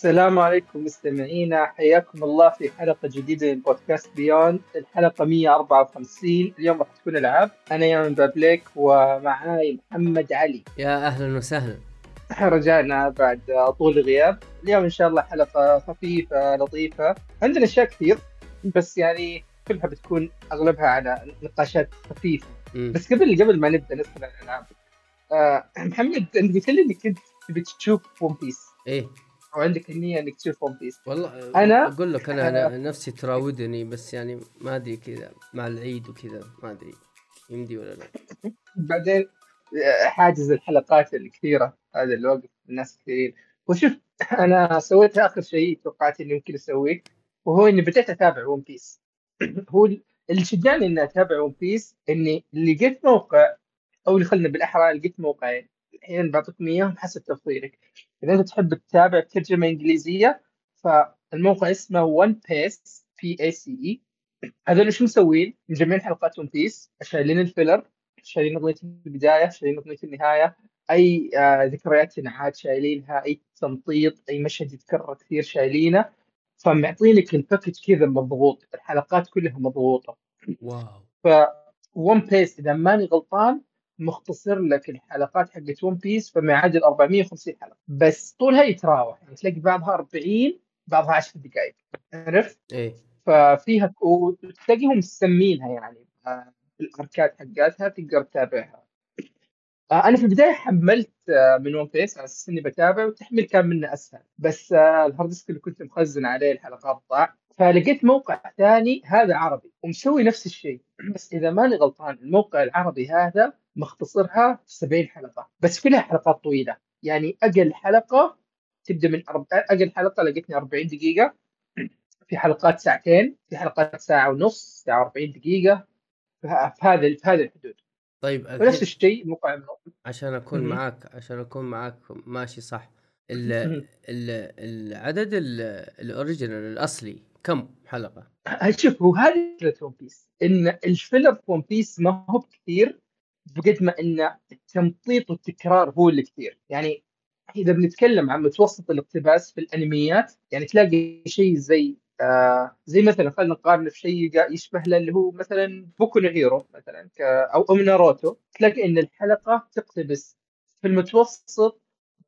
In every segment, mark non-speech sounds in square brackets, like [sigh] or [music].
السلام عليكم مستمعينا. حياكم الله في حلقة جديدة من بودكاست بيوند. الحلقة 154 اليوم راح تكون العاب. أنا يوم بابليك ومعاي محمد علي. يا أهلا وسهلا. [laughs] رجعنا بعد طول غياب اليوم إن شاء الله حلقة خفيفة لطيفة. عندنا أشياء كثير بس يعني كلها بتكون أغلبها على نقاشات خفيفة. مم. بس قبل قبل ما نبدأ ندخل على الألعاب. آه محمد أنت قلت لي إنك كنت تبي تشوف One Piece إيه. أو عندك النية إنك تشوف One Piece والله أنا- أقول لك أنا أنا نفسي تراودني بس يعني ما أدري كذا مع العيد وكذا ما أدري يمدي ولا لا؟ [laughs] بعدين آه، حاجز الحلقات الكثيرة هذا اللي وقف الناس كثيرين. وشوف [laughs] أنا سويت آخر شيء توقعت إني ممكن أسويه وهو إني بديت أتابع One Piece [clears throat] هو اللي شجعني إني أتابع One Piece إني لقيت موقع أو اللي خلنا بالأحرى لقيت موقعين. الحين بعطيكم إياهم حسب تفضيلك. إذا أنت تحب تتابع بترجمة إنجليزية فالموقع اسمه One Pace P A C E هذول شو مسوين؟ مجمعين حلقات One Piece شايلين ال filler شايلين أغنية البداية شايلين أغنية النهاية. أي آه ذكريات انعاد شايلينها. أي تمطيط أي مشهد يتكرر كثير شايلينه. فمعطينك ال package كذا مضغوط. الحلقات كلها مضغوطة. Wow. ف One Pace إذا ماني غلطان مختصر لك الحلقات حقت One Piece فما يعادل 450 حلقة. بس طولها يتراوح يعني تلاقي بعضها 40 بعضها 10 دقائق. عرفت؟ إيه. ففيها وتلاقيهم مسمينها يعني. الاركات حقاتها تقدر تتابعها. آه، أنا في البداية حملت آه، من One Pace على أساس إني بتابع والتحميل كان منه أسهل. بس آه، ال hard disk اللي كنت مخزن عليه الحلقات ضاع فلقيت موقع ثاني هذا عربي ومسوي نفس الشيء. بس إذا ماني غلطان الموقع العربي هذا مختصرها في 70 حلقة بس كلها حلقات طويلة يعني أقل حلقة تبدأ من أرب... أقل حلقة لقيتني 40 دقيقة في حلقات ساعتين في حلقات ساعة ونص ساعة 40 دقيقة في هذا في هذا الحدود طيب ونفس الشيء موقع النوم. عشان أكون مهم. معاك عشان أكون معاك ماشي صح ال. ال العدد ال- الأوريجينال الأصلي كم حلقة؟ شوف هو هذه فكرة One Piece إن ال filler في One Piece ما هو كثير بقد ما إن التمطيط والتكرار هو اللي كثير. يعني إذا بنتكلم عن متوسط الاقتباس في الأنميات يعني تلاقي شيء زي آه زي مثلا خلينا نقارن في شيء يشبه له اللي هو مثلا Boku Hero مثلا أو أو ناروتو. تلاقي إن الحلقة تقتبس في المتوسط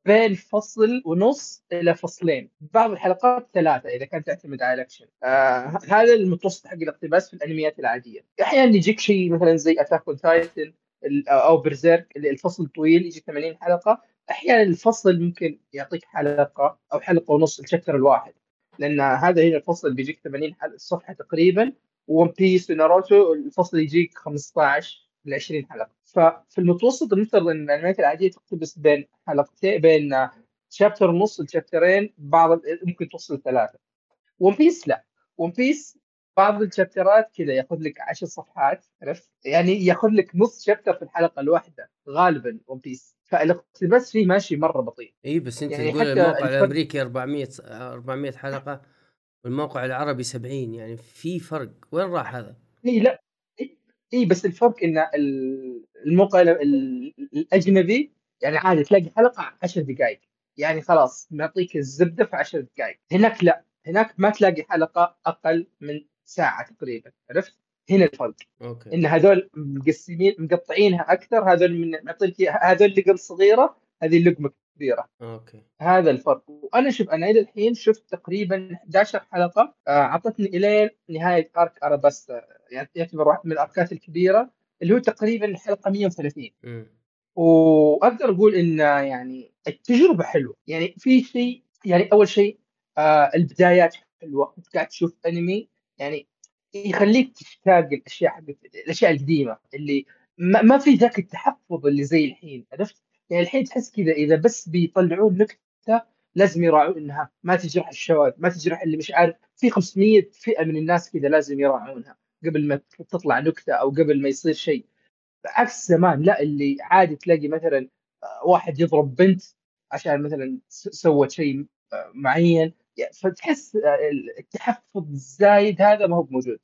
بين فصل ونص إلى فصلين. بعض الحلقات ثلاثة إذا كانت تعتمد على الأكشن. آه هذا المتوسط حق الاقتباس في الأنميات العادية. أحيانا يجيك شيء مثلا زي Attack on Titan أو Berserk الفصل طويل يجي 80 حلقة. أحيانا الفصل ممكن يعطيك حلقة أو حلقة ونص ال chapter الواحد لأن هذا هنا الفصل بيجيك 80 حلقة صفحه تقريبا One Piece و Naruto الفصل يجيك 15 ل 20 حلقة. ففي المتوسط المفترض إن الانميات العادية تقتبس بين حلقتين بين chapter ونص لشابترين بعض ممكن توصل ثلاثة. One Piece لا. One Piece بعض الشابترات كذا ياخذ لك 10 صفحات عرفت؟ يعني ياخذ لك نص شابتر في الحلقة الواحدة غالبا One Piece فالاقتباس فيه ماشي مرة بطيء. إي بس أنت يعني تقول الموقع الفرق- الأمريكي 400 400 حلقة والموقع العربي 70 يعني في فرق. وين راح هذا؟ إي لا. إي بس الفرق إن ال- الموقع ال- ال- الأجنبي يعني عادي تلاقي حلقة 10 دقائق يعني خلاص معطيك الزبدة في 10 دقائق هناك لا. هناك ما تلاقي حلقة أقل من ساعة تقريبا عرفت؟ هنا الفرق. Okay. إن هذول مقسمين مقطعينها أكثر هذول من معطيك هذول لقم صغيرة هذه اللقمة كبيرة. Okay. هذا الفرق. وأنا شوف أنا إلى الحين شفت تقريبا 11 حلقة آه، اعطتني الين نهاية arc Alabasta يعني يعتبر واحد من الأركات الكبيرة اللي هو تقريبا الحلقة 130 امم وأقدر أقول إن يعني التجربة حلوة. يعني في شيء يعني أول شيء آه البدايات حلوة. انت قاعد تشوف أنمي يعني يخليك تشتاق الاشياء حقت الأشياء القديمة اللي ما, ما في ذاك التحفظ اللي زي الحين عرفت؟ يعني الحين تحس كذا إذا بس بيطلعون نكتة لازم يراعون إنها ما تجرح الشواذ ما تجرح اللي مش عارف في 500 فئة من الناس كذا لازم يراعونها قبل ما تطلع نكتة أو قبل ما يصير شيء عكس زمان لا اللي عادي تلاقي مثلا آه، واحد يضرب بنت عشان مثلا سوت شيء آه، معين فتحس آه، التحفظ الزايد هذا ما هو موجود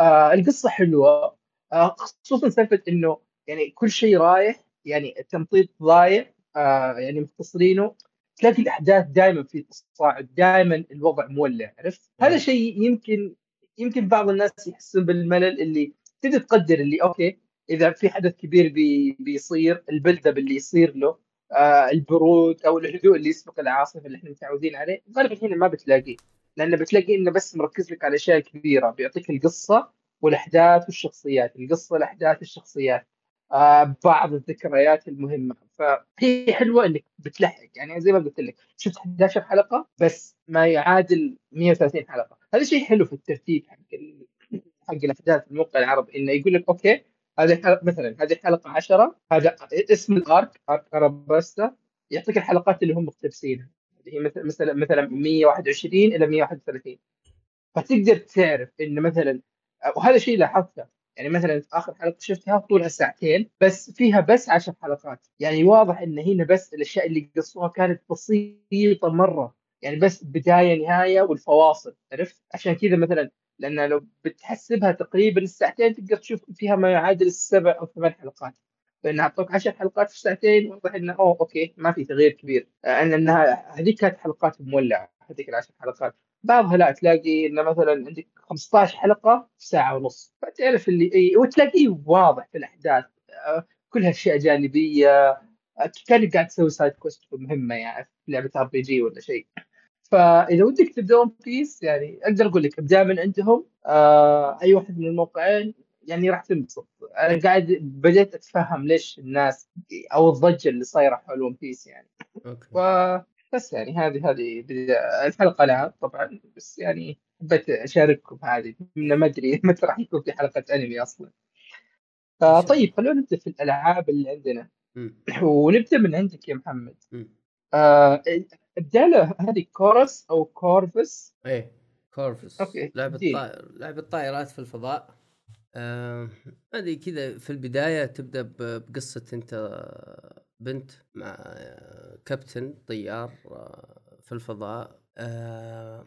آه القصة حلوة. آه خصوصا سالفة إنه يعني كل شيء رايح يعني التمطيط ضايع آه يعني مختصرينه. تلاقي الأحداث دائما في تصاعد دائما الوضع مولع عرفت؟ هذا شيء يمكن يمكن بعض الناس يحسون بالملل اللي تقدر تقدر اللي okay إذا في حدث كبير بي بيصير البلد اللي يصير له. البرود أو الهدوء اللي يسبق العاصفة اللي إحنا متعودين عليه. غالبا هنا ما بتلاقيه لأنه بتلاقي إنه بس مركز لك على الاشياء الكبيره بيعطيك القصة والأحداث والشخصيات القصة الأحداث الشخصيات آه بعض الذكريات المهمة. فهي حلوة إنك بتلحق. يعني زي ما قلت لك شفت 11 حلقة بس ما يعادل 130 حلقة. هذا شيء حلو في الترتيب حق حق الأحداث في الموقع العربي إنه يقول لك أوكي هذه الحلقة مثلا هذه الحلقة 10 هذا اسم الأرك أرك أراباستا. يعطيك الحلقات اللي هم مقتبسينها. اللي هي مثلا مثلا مثلا 121 إلى 131 فتقدر تعرف انه مثلا وهذا شيء لاحظته. يعني مثلا آخر حلقة شفتها طولها ساعتين بس فيها بس 10 حلقات. يعني واضح إن هنا بس الأشياء اللي قصوها كانت بسيطة مرة. يعني بس بداية نهاية والفواصل عرفت؟ عشان كذا مثلا لأن لو بتحسبها تقريبا الساعتين تقدر تشوف فيها ما يعادل السبع أو ثمان حلقات. فإن أعطوك 10 حلقات في ساعتين واضح إنه أوه okay ما في تغيير كبير. ان إنها هذيك كانت حلقات مولعة هذيك العشر حلقات. بعضها لا تلاقي إنه مثلا عندك 15 حلقة في ساعة ونص. فتعرف اللي وتلاقيه واضح في الأحداث. كلها اشياء جانبية. كأنك قاعد تسوي side quest مهمة يعني في لعبة RPG ولا شيء. فإذا ودك تبدا One Piece يعني أقدر أقول لك ابدا من عندهم. آه أي واحد من الموقعين يعني راح تنبسط. أنا قاعد بديت أتفهم ليش الناس أو الضجة اللي صايرة حول One Piece يعني. okay. بس يعني هذه هذه الحلقة العاب طبعا بس يعني حبيت أشارككم هذه. ما أدري [laughs] متى راح يكون في حلقة أنمي أصلا. طيب خلونا نبدأ في الألعاب اللي عندنا. [clears throat] ونبدأ من عندك يا محمد. آه الدالة هذه كورس أو Chorvs. إيه Chorvs okay لعبة طائر لعبة طائرات في الفضاء. آه هذه كذا في البداية تبدأ بقصة أنت بنت مع كابتن طيار آه، في الفضاء. آه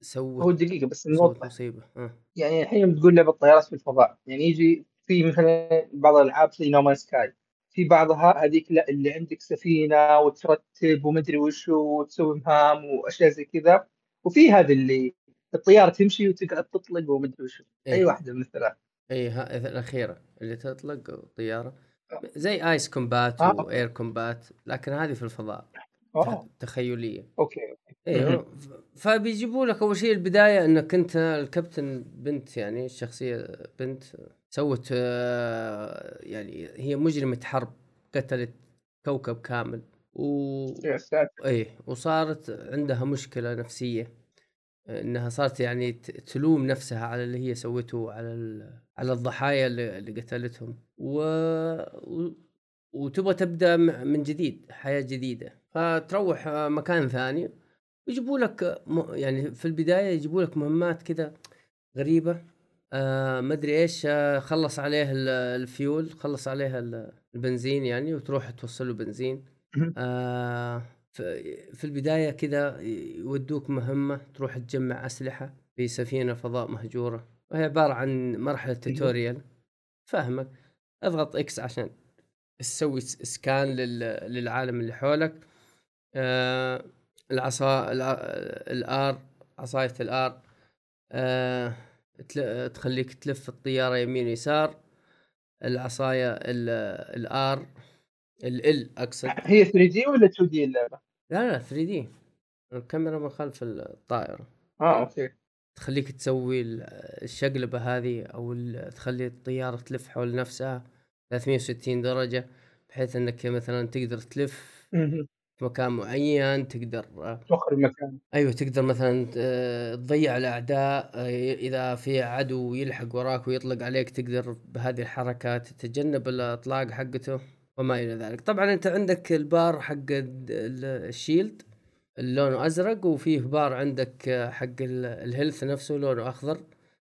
سوت هو دقيقة بس نوضح. مصيبة. آه. يعني الحين بتقول لعبة طيارات في الفضاء. يعني يجي في مثلا بعض الألعاب زي No Man's Sky في بعضها هذيك لا اللي عندك سفينة وترتب ومدري وش وتسوي مهام وأشياء زي كذا. وفي هذا اللي الطيارة تمشي وتقعد تطلق ومدري وش إيه؟ أي واحدة من الثلاث. اي الأخيرة اللي تطلق طياره زي Ace Combat آه. و Air Combat لكن هذه في الفضاء. أوه. تخيلية. okay. أيوه فبيجيبوا لك أول شيء البداية إنك أنت الكابتن بنت يعني الشخصية بنت. سوت آه، يعني هي مجرمة حرب قتلت كوكب كامل. و إيه وصارت عندها مشكلة نفسية إنها صارت يعني تلوم نفسها على اللي هي سوته على على الضحايا اللي, اللي قتلتهم. و... و... وتبغى تبدأ من جديد حياة جديدة. فتروح مكان ثاني يجيبوا لك م... يعني في البداية يجيبوا لك مهمات كذا غريبة. آه ما أدري إيش آه خلص عليه الفيول خلص عليه البنزين يعني وتروح توصل له بنزين. آه في البداية كذا يودوك مهمة تروح تجمع أسلحة في سفينة فضاء مهجورة. وهي عبارة عن مرحلة tutorial فاهمك. اضغط X عشان تسوي scan للعالم اللي حولك. آه العصا ال R عصاية ال R. آه تخليك تلف الطيارة يمين يسار العصاية ال R ال أقصد. هي 3D ولا 2D اللعبة؟ لا لا 3D الكاميرا من خلف الطائرة. آه okay. تخليك تسوي الشقلبة هذه أو تخلي الطيارة تلف حول نفسها 360 درجة بحيث إنك مثلا تقدر تلف في مكان معين تقدر توخر المكان. أيوه تقدر مثلا آه، تضيع الأعداء آه، إذا في عدو يلحق وراك ويطلق عليك تقدر بهذه الحركات تتجنب الإطلاق حقته وما إلى ذلك. طبعا أنت عندك البار حق ال shield لونه أزرق وفيه بار عندك حق ال health نفسه لونه أخضر.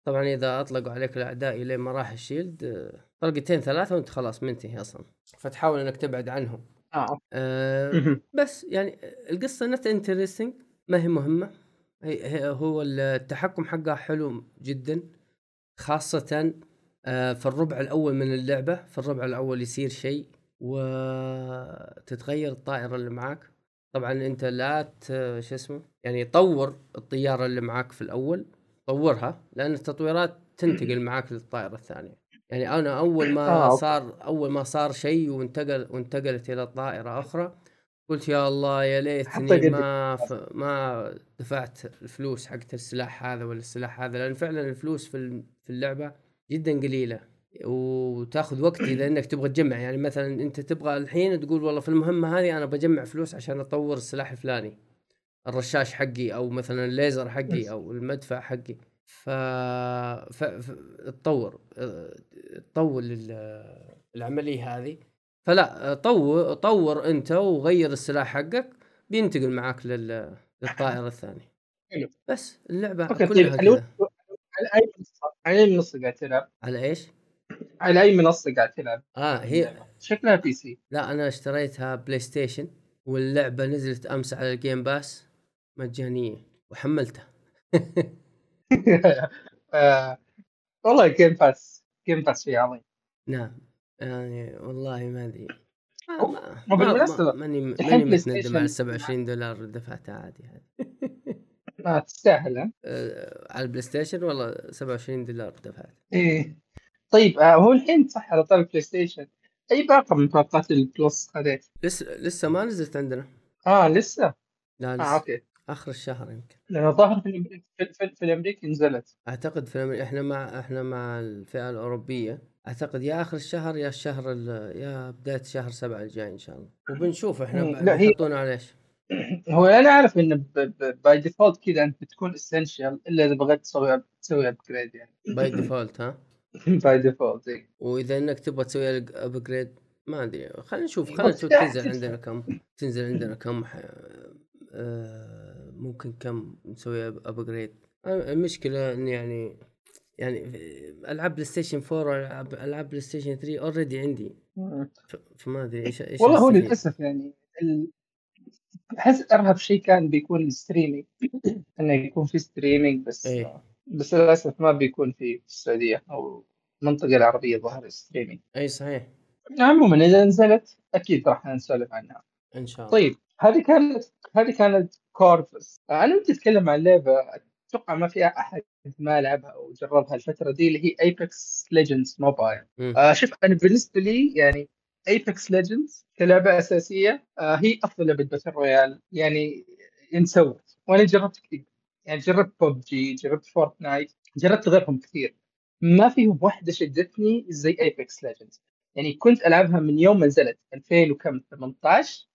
طبعا إذا أطلقوا عليك الأعداء إلى ما راح ال shield آه، طلقتين ثلاثة وأنت خلاص منتهي أصلا. فتحاول إنك تبعد عنهم. آه, آه بس يعني القصة نت انترستنج ما هي مهمة. هي هو التحكم حقها حلو جدا خاصة آه في الربع الأول من اللعبة في الربع الأول يصير شيء وتتغير الطائرة اللي معاك. طبعا أنت لا شو اسمه يعني طور الطيارة اللي معاك في الأول طورها لأن التطويرات تنتقل معاك للطائرة الثانية. يعني أنا أول ما آه،. صار أول ما صار شيء وانتقل وانتقلت إلى طائره أخرى قلت يا الله يا ليتني. ما ف... ما دفعت الفلوس حقت السلاح هذا ولا السلاح هذا لأن فعلا الفلوس في في اللعبة جدا قليلة وتأخذ وقت إذا [clears throat] إنك تبغى تجمع يعني مثلا أنت تبغى الحين تقول والله في المهمة هذه أنا بجمع فلوس عشان أطور السلاح الفلاني الرشاش حقي أو مثلا الليزر حقي أو المدفع حقي ف, ف... ف... تطور تطور ال- العملية هذه فلا طور طور انت وغير السلاح حقك بينتقل معاك لل... للطائرة [laughs] الثانية. بس اللعبة طيب كلها كذا على أي منصة على أي منصة قاعد تلعب؟ على إيش؟ على أي منصة قاعد تلعب؟ آه هي شكلها PC لا أنا اشتريتها PlayStation واللعبة نزلت أمس على ال Game Pass مجانية وحملتها آه، [laughs] [laughs] والله Game Pass Game Pass شيء عظيم. نعم. يعني والله ما أدري. ما- ماني [laughs] ماني متندم على 27 دولار دفعتها عادي هذه. ما [laughs] تستاهل؟ آه، على ال PlayStation والله 27 دولار دفعت إيه. طيب آه، هو الحين صح على طاري PlayStation أي باقة من باقات ال Plus خذيت؟ لسه لسه ما نزلت عندنا. آه لسه؟ لا آه لسه. okay. آخر الشهر يمكن. لأنه ظاهر في الامريكي في, في, في الامريكي نزلت. أعتقد في الأمر... إحنا مع إحنا مع الفئة الأوروبية. أعتقد يا آخر الشهر يا الشهر ال... يا بداية شهر سبعة الجاي إن شاء الله. وبنشوف إحنا. لا، هي- على إيش. [clears throat] هو أنا أعرف انه by default كذا أنت بتكون Essential إلا إذا بغيت تسوي تسوي upgrade يعني. by default ها؟ by default اي وإذا إنك تبغى تسوي upgrade ما أدري. خلينا نشوف خلينا نشوف تنزل. عندنا كم تنزل عندنا كم ح... آه... ممكن كم نسوي upgrade المشكلة إن يعني يعني ألعاب PlayStation 4 العاب ألعاب PlayStation 3 already عندي. فما أدري إيش إيش والله هو. للأسف يعني أحس أرهب شيء كان بيكون ال streaming [clears throat] إنه يكون في streaming بس إيه. بس للأسف ما بيكون في في السعودية أو المنطقة العربية ظهر streaming إي صحيح. عموما إذا نزلت أكيد راح نسولف عنها. إن شاء الله. طيب هذه كانت هذه كانت Chorvs. أنا ودي أتكلم عن لعبة أتوقع ما فيها أحد ما لعبها أو جربها الفترة دي اللي هي Apex Legends Mobile. آه شوف أنا بالنسبة لي يعني Apex Legends كلعبة أساسية آه هي أفضل لعبة battle royale يعني ينسوت وأنا جربت كثير. يعني جربت ببجي جربت Fortnite جربت غيرهم كثير. ما فيهم واحدة شدتني زي Apex Legends يعني كنت ألعبها من يوم ما نزلت 2000 وكم 18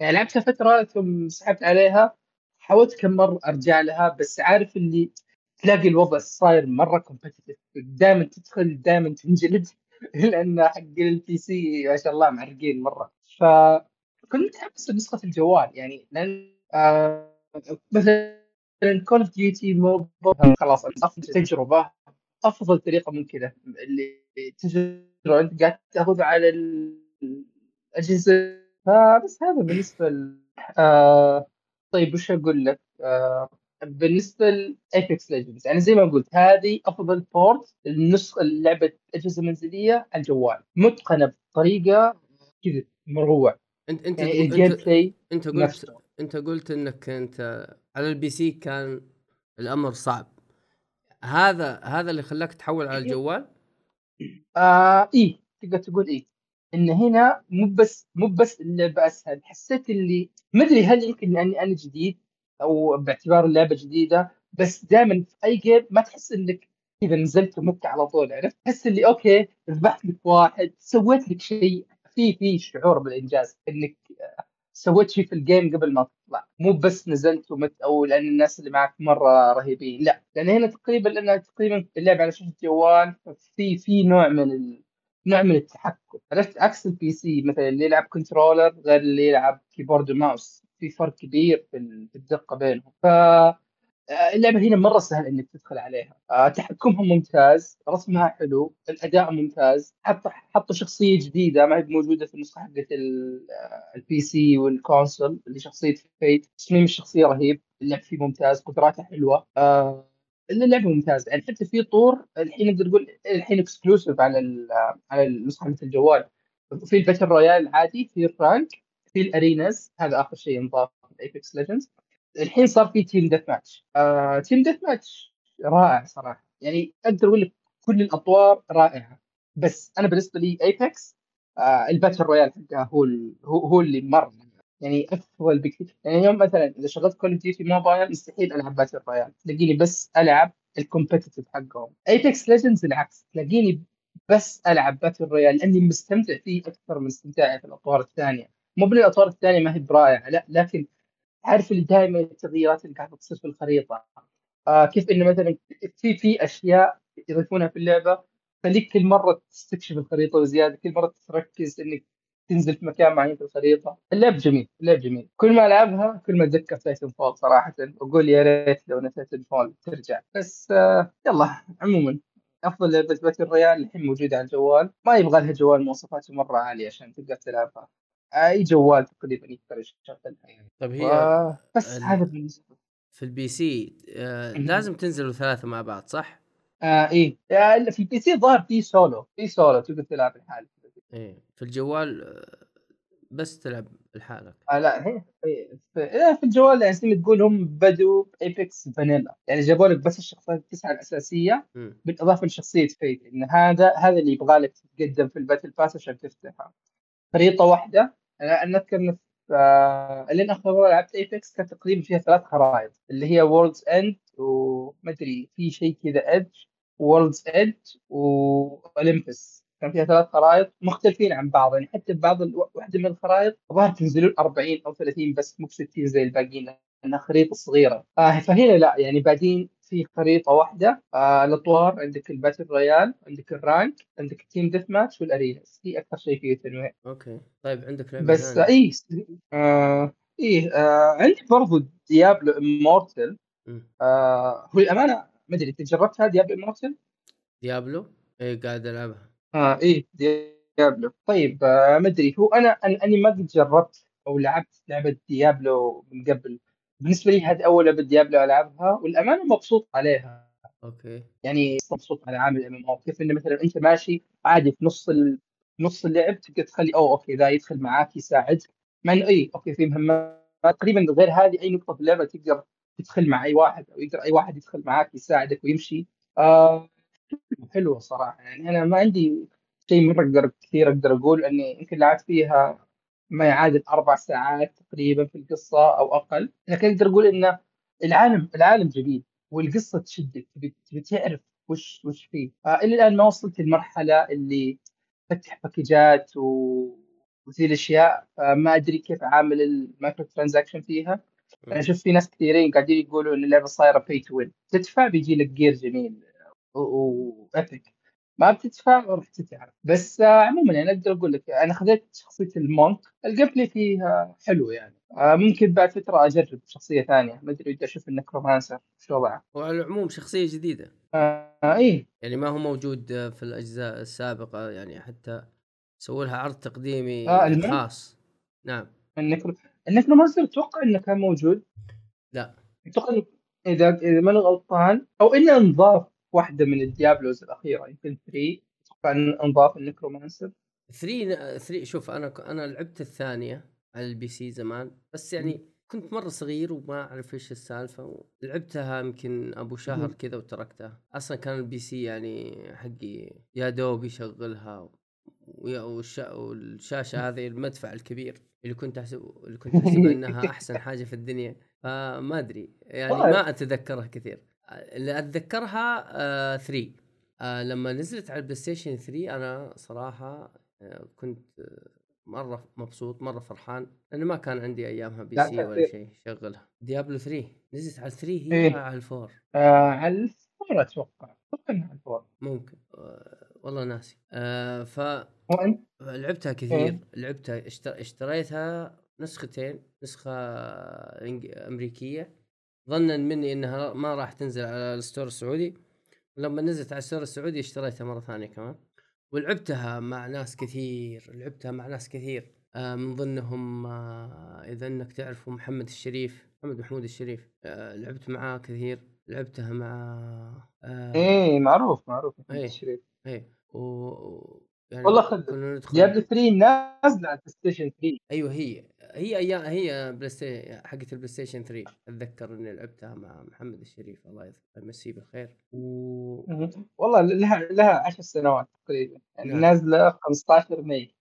يعني لعبتها فترة ثم سحبت عليها حاولت كم مرة أرجع لها بس عارف اللي تلاقي الوضع صاير مرة competitive دائما تدخل دائما تنجلد [laughs] لأن حق ال PC ما شاء الله معرقين مرة. فكنت متحمس لنسخه الجوال يعني لأن آه مثلا Call of Duty خلاص افضل تجربة. أفضل طريقة ممكنة اللي تجربة أنت قاعد تاخذها على الأجهزة فبس هذا بالنسبة ل... آه طيب وش أقول لك؟ آه بالنسبة ل Apex Legends يعني زي ما قلت هذه أفضل port النسخه لعبه اجهزه منزليه على الجوال متقنة بطريقة كذا مروع انت أنت يعني انت أنت قلت نفسه أنت قلت إنك أنت على ال PC كان الأمر صعب. هذا هذا اللي خلاك تحول على الجوال؟ آه إيه تقدر تقول إيه. إن هنا مو بس مو بس اللعبه اسهل حسيت اللي ما أدري هل يمكن لاني أنا جديد أو باعتبار اللعبه جديدة بس دائما في أي game ما تحس إنك إذا نزلت ومت على طول عرفت؟ تحس اللي okay ذبحت لك واحد سويت لك شيء. في في شعور بالإنجاز إنك سويت شيء في ال game قبل ما تطلع. مو بس نزلت ومت أو لأن الناس اللي معك مرة رهيبين لا. لأن هنا تقريبا لانها تقريبا اللعبة على شاشة جوال في في نوع من. نوع من التحكم. عرفت؟ عكس ال PC مثلا اللي يلعب controller غير اللي يلعب keyboard وماوس في فرق كبير في ال- في الدقة بينهم. ف آه، اللعبة هنا مرة سهل إنك تدخل عليها. آه، تحكمها ممتاز رسمها حلو الأداء ممتاز. حطوا شخصية جديدة ما هي موجودة في النسخة حقت ال- آه، ال PC وال console اللي شخصية Fade تصميم الشخصية رهيب اللعب فيه ممتاز قدراته حلوة. اللعبه ممتازة. يعني حتى في طور الحين نقدر نقول الحين exclusive على على النسخة مثل الجوال. في ال battle royale العادي في ال rank في ال arenas هذا آخر شيء انضاف في Apex Legends الحين صار في team deathmatch آه team deathmatch رائع صراحة. يعني أقدر أقول لك كل الأطوار رائعة. بس أنا بالنسبة لي Apex آه ال battle royale حقها هو هو اللي مر. يعني أفضل بكثير يعني اليوم مثلا إذا شغلت Call of Duty Mobile مستحيل ألعب battle royale تلاقيني بس ألعب ال competitive حقهم. Apex Legends العكس. تلاقيني بس ألعب battle royale لأني مستمتع فيه أكثر من استمتاعي في الأطوار الثانية. مو بالأطوار الثانية ما هي برائعة لا لكن عارف اللي دائما التغييرات اللي قاعدة تصير في الخريطة. آه كيف إنه مثلا في في أشياء يضيفونها في اللعبة خليك كل مرة تستكشف الخريطة وزياده كل مرة تركز إنك تنزل في مكان معين في الخريطة. اللعب جميل اللعب جميل. كل ما ألعبها كل ما أتذكر Titanfall صراحة. واقول يا ريت لو ان Titanfall ترجع. بس آه يلا عموما أفضل لعبة battle royale الحين موجودة على الجوال. ما يبغى لها جوال مواصفاته مرة عالية عشان تقدر تلعبها. أي جوال تقريبا يقدر يشغلها يعني. طيب هي و... بس ال- هذا بالنسبة في ال PC آه. لازم تنزلوا ثلاثة مع بعض صح؟ آه إيه. آه، إلا في ال PC ظهر في سولو. في سولو تقدر تلعب لحالك. إيه في الجوال بس تلعب لحالك. آه لا هي في, إيه، في الجوال يعني زي ما تقول هم بدوا Apex vanilla يعني جابوا لك بس الشخصيات التسعه الأساسية مم. بالإضافة لشخصية Fade إن هذا هذا اللي يبغى لك تتقدم في ال battle pass عشان تفتحها خريطة واحدة أنا اذكر لين اخر مره لعبت Apex كانت تقريبا فيها ثلاث خرائط اللي هي World's End وما أدري في شيء كذا Edge World's Edge و Olympus كان فيها ثلاث خرائط مختلفين عن بعض. يعني حتى بعض الو- واحدة من الخرائط الظاهر تنزلون 40 أو 30 بس مو ب 60 زي الباقيين لانها خريطة صغيرة. آه فهنا لا يعني بعدين في خريطة واحدة آه الأطوار عندك ال battle royale عندك ال rank عندك ال team deathmatch وال arenas هي أكثر شيء فيه تنويع. okay. طيب عندك لعبة بس اي آه إيه آه عندي برضو Diablo Immortal. آه هو الامانه ما أدري أنت جربتها Diablo Immortal؟ Diablo؟ إيه قاعد ألعبها. آه إيه Diablo. طيب آه ما أدري هو أنا اني ما قد جربت أو لعبت لعبة Diablo من قبل. بالنسبة لي هذه أول لعبة Diablo ألعبها والأمانة مبسوط عليها. okay. يعني مبسوط على عامل MMO. كيف إنه مثلا أنت ماشي عادي في نص ال... نص اللعب تقدر تخلي أوه okay ذا يدخل معاك يساعد. مع إنه اي okay في مهمات تقريبا غير هذه أي نقطة في اللعبة تقدر تدخل مع أي واحد أو يقدر أي واحد يدخل معاك يساعدك ويمشي. آه حلوة صراحة. يعني أنا ما عندي شيء مره أقدر كثير أقدر أقول إني يمكن لعبت فيها ما يعادل أربع ساعات تقريبا في القصة أو أقل. لكن أقدر أقول إن العالم العالم جميل والقصة تشدك تبي تعرف وش وش فيه. إلى الآن ما وصلت للمرحلة اللي فتح package ات و... وذي الأشياء. آه ما أدري كيف عامل ال microtransaction فيها. أنا شفت في ناس كثيرين قاعدين يقولوا إن اللعبة صايرة pay to win تدفع بيجي لك gear جميل. وابيك ما بتدفع راح تتعب بس عموما يعني أقدر أقول لك أنا خذيت شخصية ال monk ال gameplay فيها حلو يعني. آه، ممكن بعد فترة أجرب شخصية ثانية. ما أدري بدي أشوف ال necromancer شو وضعه وعلى العموم شخصية جديدة. آه إيه. يعني ما هو موجود في الأجزاء السابقة يعني حتى سووا لها عرض تقديمي آه،. خاص. نعم. الـ Necro الـ Necromancer أتوقع إنه كان موجود؟ لا. أتوقع اذا إذا ماني غلطان أو إنه انضاف واحدة من الديابلوز الأخيرة يمكن 3 أتوقع انضاف الـ Necromancer. 3 3 شوف أنا أنا لعبت الثانية على ال PC زمان بس يعني كنت مرة صغير وما أعرف إيش السالفة لعبتها يمكن أبو شهر. كذا وتركتها. أصلا كان ال PC يعني حقي يا دوب يشغلها ويا- والش... والشاشة هذه المدفع الكبير اللي كنت احسب اللي كنت [laughs] احسب إنها أحسن حاجة في الدنيا. فما أدري يعني طيب. ما أتذكرها كثير. اللي أتذكرها 3 آه لما نزلت على البلاي ستيشن 3 أنا صراحة آه كنت آه، مرة مبسوط مرة فرحان لأنه ما كان عندي أيامها PC ولا. شيء شغلها ديابلو 3 نزلت على 3 هي إيه. على الفور. آه على الفور أتوقع. أتوقع على الفور. ممكن. آه والله ناسي. آه ف لعبتها كثير. إيه. لعبتها اشتر... اشتريتها نسختين نسخة إنج... ظنا مني إنها ما راح تنزل على ال store السعودي. لما نزلت على ال store السعودي اشتريتها مرة ثانية كمان. ولعبتها مع ناس كثير لعبتها مع ناس كثير. آه من ضمنهم آه إذا إنك تعرفوا محمد الشريف محمد محمود الشريف. آه لعبت معاه كثير. لعبتها مع إيه معروف معروف محمد إيه. الشريف. إيه. و... يعني والله خذ ندخل ديابلو 3 نازلة على البلاي ستيشن 3 أيوه هي هي أيام هي بلاي ستيشن حقت البلاي ستيشن 3 أتذكر إني لعبتها مع محمد الشريف الله يذكره يمسيه بالخير. و والله لها لها 10 سنوات تقريبا. يعني نعم. نازلة 15 ماي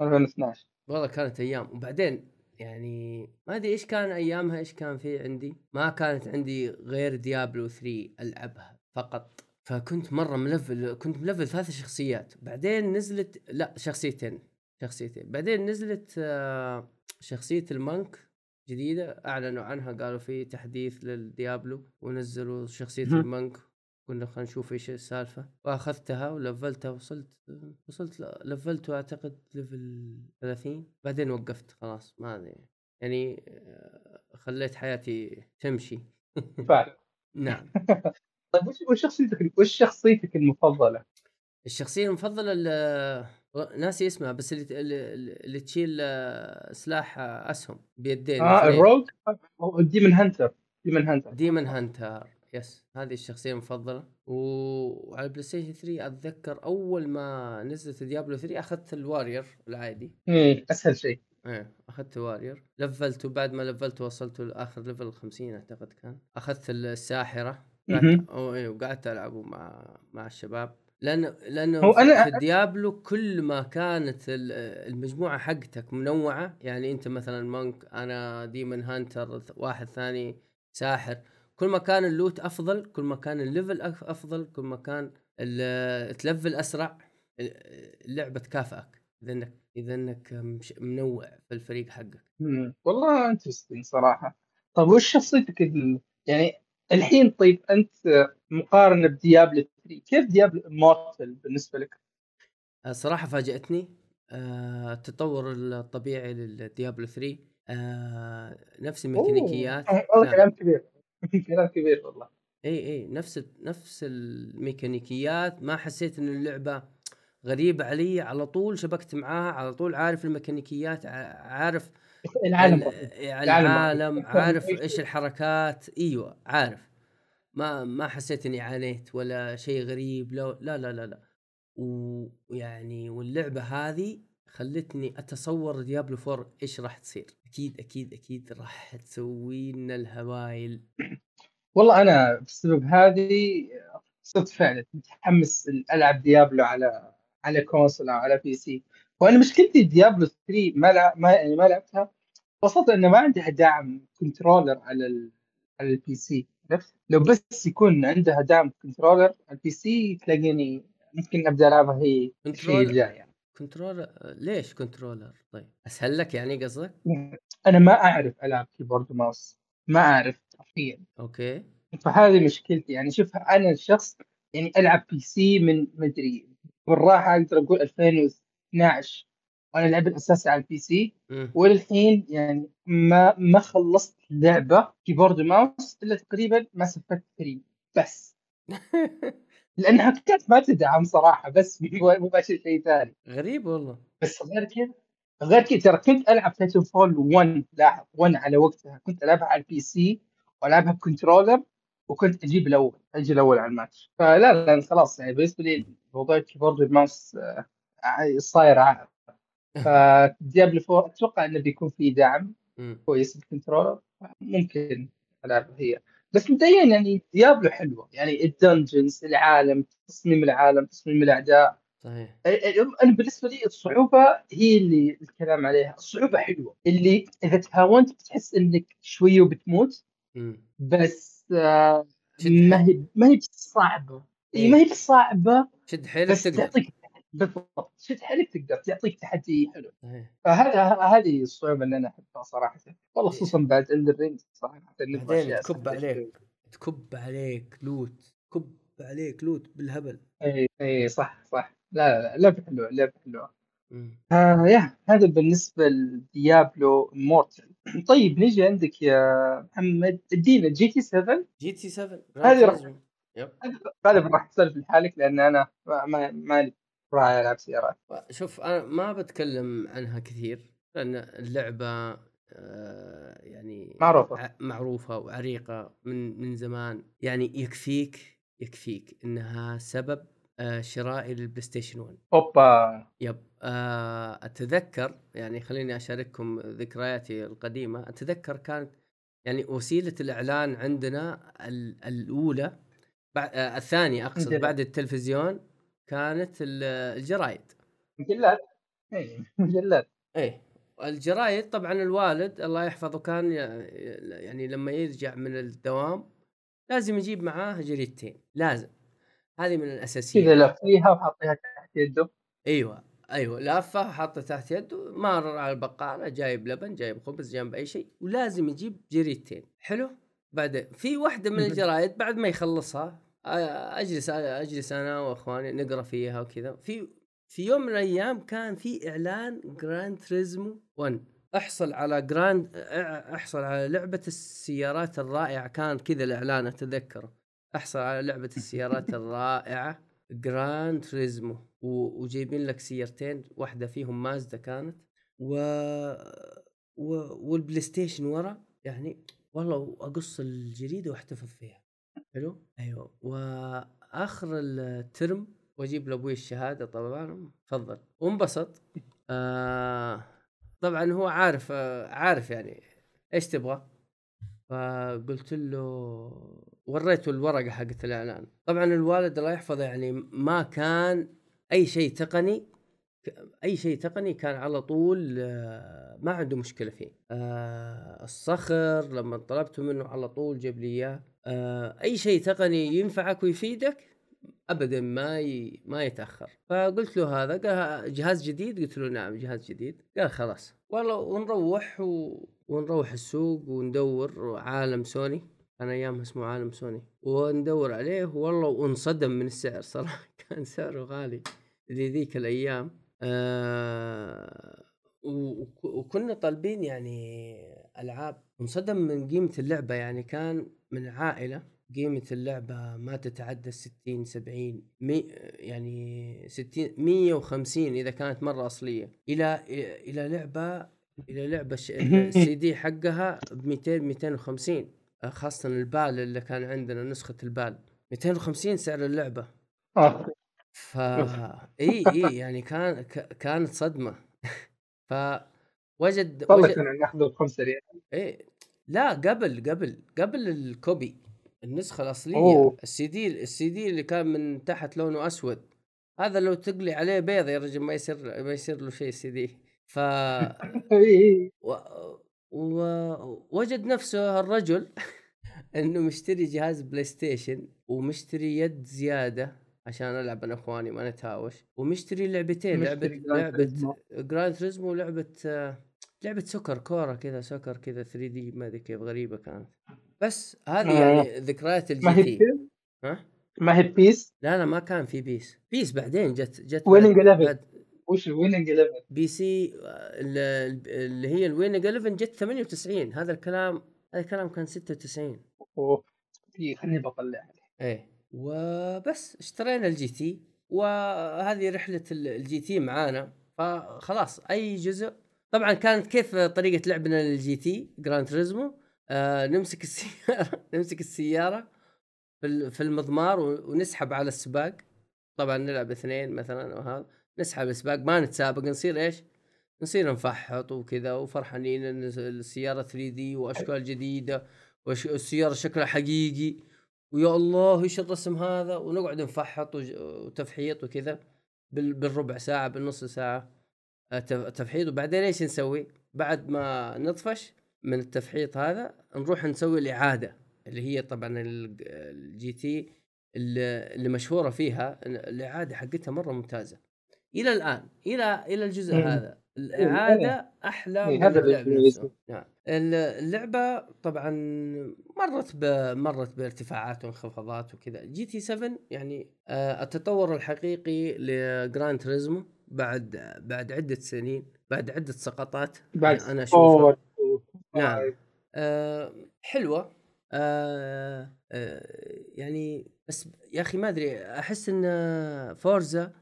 2012 والله كانت أيام. وبعدين يعني ما أدري إيش كان أيامها إيش كان في عندي؟ ما كانت عندي غير ديابلو 3 ألعبها فقط. فكنت مرة ملفل كنت ملفل ثلاث شخصيات. بعدين نزلت لا شخصيتين شخصيتين. بعدين نزلت آه، شخصية ال Monk جديدة. أعلنوا عنها قالوا في تحديث للديابلو ونزلوا شخصية مهم. ال Monk قلنا خلينا نشوف إيش السالفة. وأخذتها ولفلتها وصلت وصلت ل- لفلته اعتقد level 30 بعدين وقفت خلاص ما أدري. يعني آه، خليت حياتي تمشي. فعلا. [laughs] نعم. [laughs] طيب وش وش شخصيتك وش شخصيتك المفضلة؟ الشخصية المفضلة اللي ناسي اسمها بس اللي اللي, اللي تشيل آه، سلاح آه، أسهم بيدين آه. ال Rogue؟ Demon Hunter Demon Hunter Demon Hunter yes هذه الشخصية المفضلة. وعلى البلاي ستيشن 3 أتذكر أول ما نزلت ديابلو 3 أخذت ال warrior العادي. مم، أسهل شيء. إيه أخذت warrior لفلته بعد ما لفلته وصلته لآخر level 50 أعتقد كان. أخذت الساحرة. إيه وقعدت العبه مع مع الشباب. لأنه لأنه هو في, أنا- في الديابلو كل ما كانت ال- المجموعة حقتك منوعة يعني أنت مثلا Monk أنا Demon Hunter واحد ثاني ساحر كل ما كان ال loot أفضل كل ما كان ال level أفضل كل ما كان تلفل أسرع اللعبة تكافئك. إذا إنك إذا إنك منوع في الفريق حقك. والله interesting صراحة. طيب وش شخصيتك ال... يعني الحين طيب أنت مقارنة بديابلو 3 كيف ديابلو Immortal بالنسبة لك؟ صراحة فاجأتني. آه، التطور الطبيعي للديابلو 3 آه، نفس الميكانيكيات. هذا نعم. كلام كبير. [laughs] كلام كبير والله. إي إي نفس نفس الميكانيكيات. ما حسيت إن اللعبة غريبة علي. على طول شبكت معاها على طول عارف الميكانيكيات عارف [laughs] العالم ال- بسيط. العالم, العالم عارف. إيش الحركات. إيوه عارف. ما ما حسيت إني عانيت ولا شيء غريب. لا لا لا لا, لا. ويعني واللعبة هذه خلتني أتصور ديابلو 4 إيش راح تصير. أكيد أكيد أكيد راح تسوي لنا الهوايل [clears throat] والله أنا بسبب هذه صرت فعلا متحمس ألعب ديابلو على على console أو على PC. وأنا مشكلتي ديابلو 3 ما لع... ما يعني ما لعبتها ببساطة إنه ما عندها دعم controller على ال... على ال PC عرفت؟ لو بس يكون عندها دعم controller على ال PC تلاقيني ممكن أبدأ ألعبها هي الشيء الجاي يعني. controller ليش controller؟ طيب أسهل لك يعني قصدك؟ أنا ما أعرف العب keyboard و mouse ما أعرف حرفيا. okay. فهذه مشكلتي يعني. شوف أنا شخص يعني ألعب PC من مدري بالراحة أقدر أقول 2012 وأنا اللعب الاساسي على ال PC. وللحين يعني ما ما خلصت لعبة keyboard و mouse إلا تقريبا Mass Effect 3 بس. [laughs] لأنها كانت ما تدعم صراحة بس بشيء شيء ثاني. غريب والله. بس غير كذا غير كذا ترى كنت ألعب تايتن فول 1 لاحظ 1 على وقتها. كنت ألعبها على ال PC وألعبها ب controller وكنت أجيب الأول أجي الأول على الماتش. فلا لا خلاص يعني بالنسبة لي موضوع ال keyboard وال mouse صاير عائق فديابلو 4 أتوقع إنه بيكون في دعم. كويس بال controller ممكن العبها هي. بس مبدئيا يعني ديابلو حلوة. يعني ال dungeons العالم تصميم العالم تصميم الأعداء. صحيح. أنا بالنسبة لي الصعوبة هي اللي الكلام عليها. الصعوبة حلوة. اللي إذا تهاونت بتحس إنك شوية وبتموت. بس آه، ما هي ما هي صعبه إيه. ما هي صعبه شد حيلك بس تعطيك بالضبط. شد حيلك تقدر تعطيك تحدي حلو. صحيح فهذا هذه الصعوبة اللي أنا أحبها صراحة. والله خصوصا بعد Elden Ring صراحة بعدين تكب عليك. تكب عليك loot. كب عليك loot بالهبل. اي اي صح صح. لا لا لا لعبة حلوة لعبة حلوة. مم. آه يا هذا بالنسبة ل Diablo Immortal [clears throat] طيب نيجي عندك يا محمد. ادينا GT 7 GT 7 هذه راح- غالبا راح تسولف لحالك لأن أنا ما راعي ألعب سيارات. شوف أنا ما بتكلم عنها كثير لأن اللعبة آه، يعني معروفة. ع- معروفة وعريقة من من زمان. يعني يكفيك يكفيك إنها سبب آه شرائي للبلاي ستيشن 1 أوبا. yep آه أتذكر يعني خليني أشارككم ذكرياتي القديمة. أتذكر كانت يعني وسيلة الإعلان عندنا ال- الأولى الثانية أقصد. بعد التلفزيون كانت ال- الجرايد. مجلات اي مجلات إيه الجرايد طبعا الوالد الله يحفظه كان يعني لما يرجع من الدوام لازم يجيب معاه جريدتين لازم. هذه من الاساسيات كذا لفيها وحطيها تحت يده. أيوه أيوه لافه حاطه تحت يده مارر على البقالة جايب لبن جايب خبز جنب أي شيء ولازم يجيب جريدتين. حلو؟ بعدين في واحدة من. الجرايد بعد ما يخلصها أجلس أجلس أنا وأخواني نقرأ فيها وكذا. في في يوم من الأيام كان في إعلان Gran Turismo 1 أحصل على جراند أحصل على لعبة السيارات الرائعة. كان كذا الإعلان أتذكره. أحصل على لعبة [laughs] السيارات الرائعة Gran Turismo و- وجايبين لك سيارتين واحدة فيهم مازدا كانت. و... و... والبلاي ستيشن ورا يعني والله أقص الجريدة وأحتفظ فيها. حلو؟ أيوه. وآخر الترم وأجيب لأبوي الشهادة طبعا. تفضل. وانبسط. آه طبعا هو عارف آه عارف يعني إيش تبغى. فقلت له وريته الورقة حقت الإعلان. طبعا الوالد الله يحفظه يعني ما كان أي شيء تقني أي شيء تقني كان على طول آه، ما عنده مشكلة فيه. آه، الصخر لما طلبته منه على طول جاب لي إياه. أي شيء تقني ينفعك ويفيدك ابدا ما ي... ما يتأخر. فقلت له هذا قال جهاز جديد؟ قلت له نعم جهاز جديد. قال خلاص. والله ونروح و... ونروح السوق وندور عالم سوني. كان أيامها اسمه عالم سوني. وندور عليه والله وانصدم من السعر صراحة. [laughs] كان سعره غالي ذي ذيك الأيام. آه و- وك- وكنا طالبين يعني ألعاب. انصدم من قيمة اللعبة يعني. كان من عائلة قيمة اللعبة ما تتعدى 60 70 مي يعني 60 150 إذا كانت مرة أصلية. إلى إلى لعبة إلى لعبة [coughs] السي دي حقها ب 200 250 خاصة البال اللي كان عندنا نسخة البال. 250 سعر اللعبة. آه. ف إي إي يعني كان. كانت صدمة. [laughs] ف وجد والله كنا ناخذه بخمسة ريال. إيه لا قبل قبل قبل ال copy النسخة الأصلية أوه. ال CD ال CD اللي كان من تحت لونه أسود هذا لو تقلي عليه بيض يا رجل ما يصير ما يصير له شيء السي دي ف. [laughs] و... و... وجد نفسه الرجل [laughs] إنه مشتري جهاز بلاي ستيشن ومشتري يد زيادة عشان ألعب أنا اخواني ما نتهاوش ومشتري لعبتين لعبة لعبة. Gran Turismo ولعبة آه، لعبة soccer كورة كذا soccer كذا 3D ما أدري كيف غريبة كانت. بس هذه آه. يعني ذكريات ما ال GT؟ ها؟ ما هي PES؟ لا لا ما كان في PES. PES بعدين جت جت Winning بعد- 11 بعد وش ال Winning 11 PES ال- اللي هي ال Winning 11 جت 98 هذا الكلام هذا الكلام كان 96 أوه. دقيقة، خليني بطلع إيه. وبس اشترينا ال GT وهذه رحلة ال- ال GT معانا. فخلاص أي جزء طبعا كانت كيف طريقة لعبنا لل GT Gran Turismo؟ آه نمسك السيارة [laughs] نمسك السيارة في ال- في المضمار ونسحب على السباق. طبعا نلعب اثنين مثلا وهذا نسحب السباق ما نتسابق نصير إيش؟ نصير نفحط وكذا وفرحانين إن السيارة 3 دي وأشكال جديدة والسياره شكلها حقيقي. ويا الله إيش الرسم هذا؟ ونقعد نفحط وتفحيط وكذا بال- بالربع ساعة بالنص ساعة. تفحيط وبعدين إيش نسوي؟ بعد ما نطفش من التفحيط هذا نروح نسوي الإعادة اللي هي طبعا ال- الجي تي اللي مشهورة فيها. الإعادة حقتها مرة ممتازة. إلى الآن إلى إلى الجزء مم. هذا. الإعادة أحلى إيه، من هذا اللعب اللي نفسه. نعم. ال- اللعبة طبعا مرت ب... مرت بارتفاعات وانخفاضات وكذا. GT 7 يعني آه، التطور الحقيقي ل Gran Turismo بعد بعد عدة سنين بعد عدة سقطات بعد أنا أشوفها. نعم. آه حلوة. آه آه يعني بس يا أخي ما أدري أحس إن Forza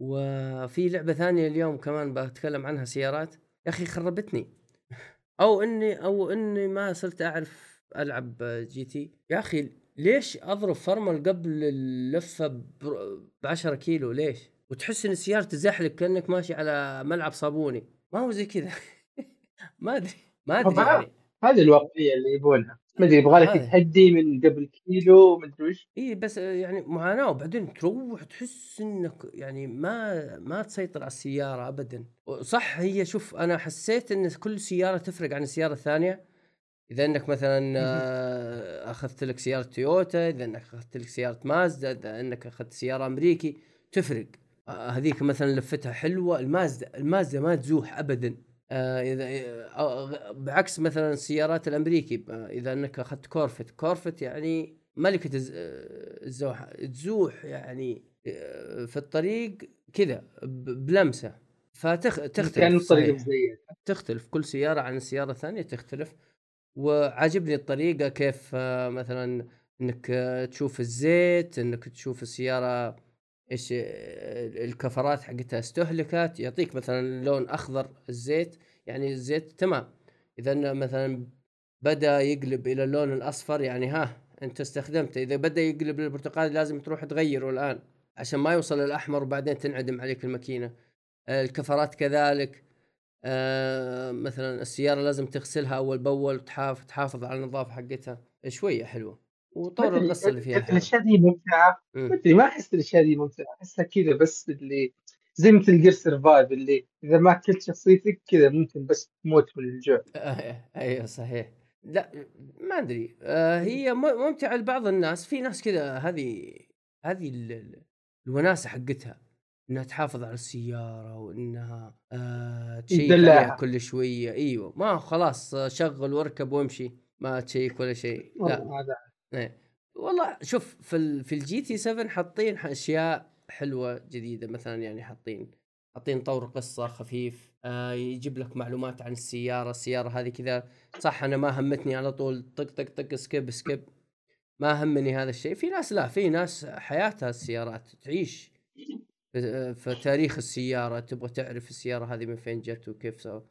وفي لعبة ثانية اليوم كمان بتكلم عنها سيارات. يا أخي خربتني. أو إني أو إني ما صرت أعرف ألعب GT. يا أخي ليش أضرب فرمل قبل اللفة ب 10 كيلو؟ ليش؟ وتحس إن السيارة تزحلق كأنك ماشي على ملعب صابوني. ما هو زي كذا. [laughs] ما أدري ما أدري يعني. هذه الواقعيه اللي يبونها. ما أدري يبغى لك تهدي من قبل كيلو ما أدري وش. إي بس يعني معاناه وبعدين تروح تحس إنك يعني ما ما تسيطر على السيارة ابدا. صح هي شوف أنا حسيت إن كل سيارة تفرق عن السيارة الثانية. إذا إنك مثلا آه، أخذت لك سيارة تويوتا إذا إنك أخذت لك سيارة مازدا إذا إنك أخذت سيارة أمريكي تفرق. هذيك مثلا لفتها حلوة المازدا المازدا ما تزوح ابدا. آه إذا آه بعكس مثلا السيارات الأمريكي إذا أنك أخذت كورفت كورفت يعني ملكة الزوح تزوح يعني في الطريق كذا بلمسة. فتختلف تختلف كل سيارة عن السياره الثانية تختلف. وعاجبني الطريقة كيف آه، مثلا إنك آه، تشوف الزيت إنك تشوف السيارة إيش الكفرات حقتها استهلكت يعطيك مثلا لون أخضر الزيت يعني الزيت تمام. إذا مثلا بدأ يقلب إلى اللون الأصفر يعني ها أنت استخدمته. إذا بدأ يقلب للبرتقالي لازم تروح تغيره الآن عشان ما يوصل الاحمر وبعدين تنعدم عليك الماكينة. الكفرات كذلك آه مثلا السيارة لازم تغسلها أول بأول تحافظ على النظافة حقتها. شوية حلوة. وطور القصة اللي فيها الاشياء دي ممتعة. ما ادري ما أحس الاشياء دي ممتعة أحسها كذا بس اللي زي مثل جير سرفايف اللي إذا ما اكلت شخصيتك كذا ممكن بس تموت من الجوع. [laughs] أيوه صحيح. لا ما أدري. آه هي ممتعة لبعض الناس. في ناس كذا هذه هذه الوناسة حقتها. إنها تحافظ على السيارة وإنها آه ت check عليها كل شوية. أيوه ما خلاص شغل واركب وامشي. ما ت check ولا شيء. لا. هذا إيه. والله شوف في في ال GT 7 حاطين أشياء حلوة جديدة مثلا يعني حاطين حاطين طور قصة خفيف آه يجيب لك معلومات عن السيارة السيارة هذه كذا. صح أنا ما همتني على طول طق طق طق skip skip ما همني هذا الشيء. في ناس لا في ناس حياتها السيارات تعيش في تاريخ السيارة تبغى تعرف السيارة هذه من فين جت وكيف سو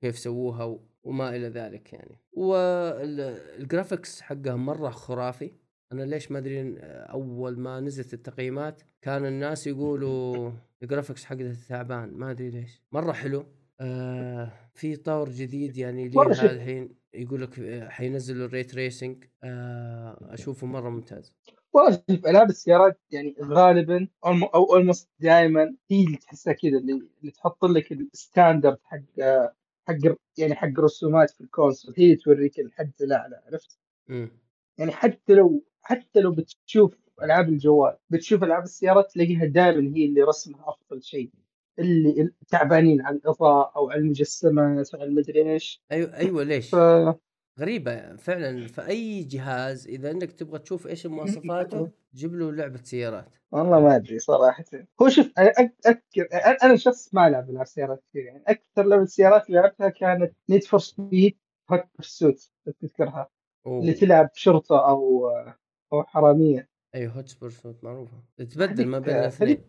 كيف سووها وما إلى ذلك يعني. وال graphics حقها مرة خرافي. أنا ليش ما أدري أول ما نزلت التقييمات كان الناس يقولوا [laughs] ال graphics حقها تعبان ما أدري ليش. مرة حلو. آه في طور جديد يعني لي الحين يقول لك حينزلوا ال ray tracing آه أشوفه مرة ممتاز. والله شوف العاب السيارات يعني غالبا أو اولموست دائما هي اللي تحسها كذا اللي, اللي تحط لك ال standard حق حق يعني حق رسومات في ال console هي توريك الحد الأعلى عرفت؟ يعني حتى لو حتى لو بتشوف ألعاب الجوال بتشوف ألعاب السيارات تلاقيها دائما هي اللي رسمها أفضل شيء اللي تعبانين على الإضاءة أو على المجسمات أو على المدري إيش أيوه أيوه ليش؟ ف... غريبة فعلا. في أي جهاز إذا أنك تبغى تشوف إيش مواصفاته [laughs] جيب له لعبة سيارات. والله ما أدري صراحة. هو شوف أنا أذكر أنا شخص ما ألعب ألعاب سيارات كثير يعني. أكثر لعبة سيارات اللي لعبتها كانت Need for Speed Hot Pursuit تذكرها. اللي تلعب شرطة أو أو حرامية. أيوه Hot Pursuit معروفة. تتبدل ما بين الاثنين.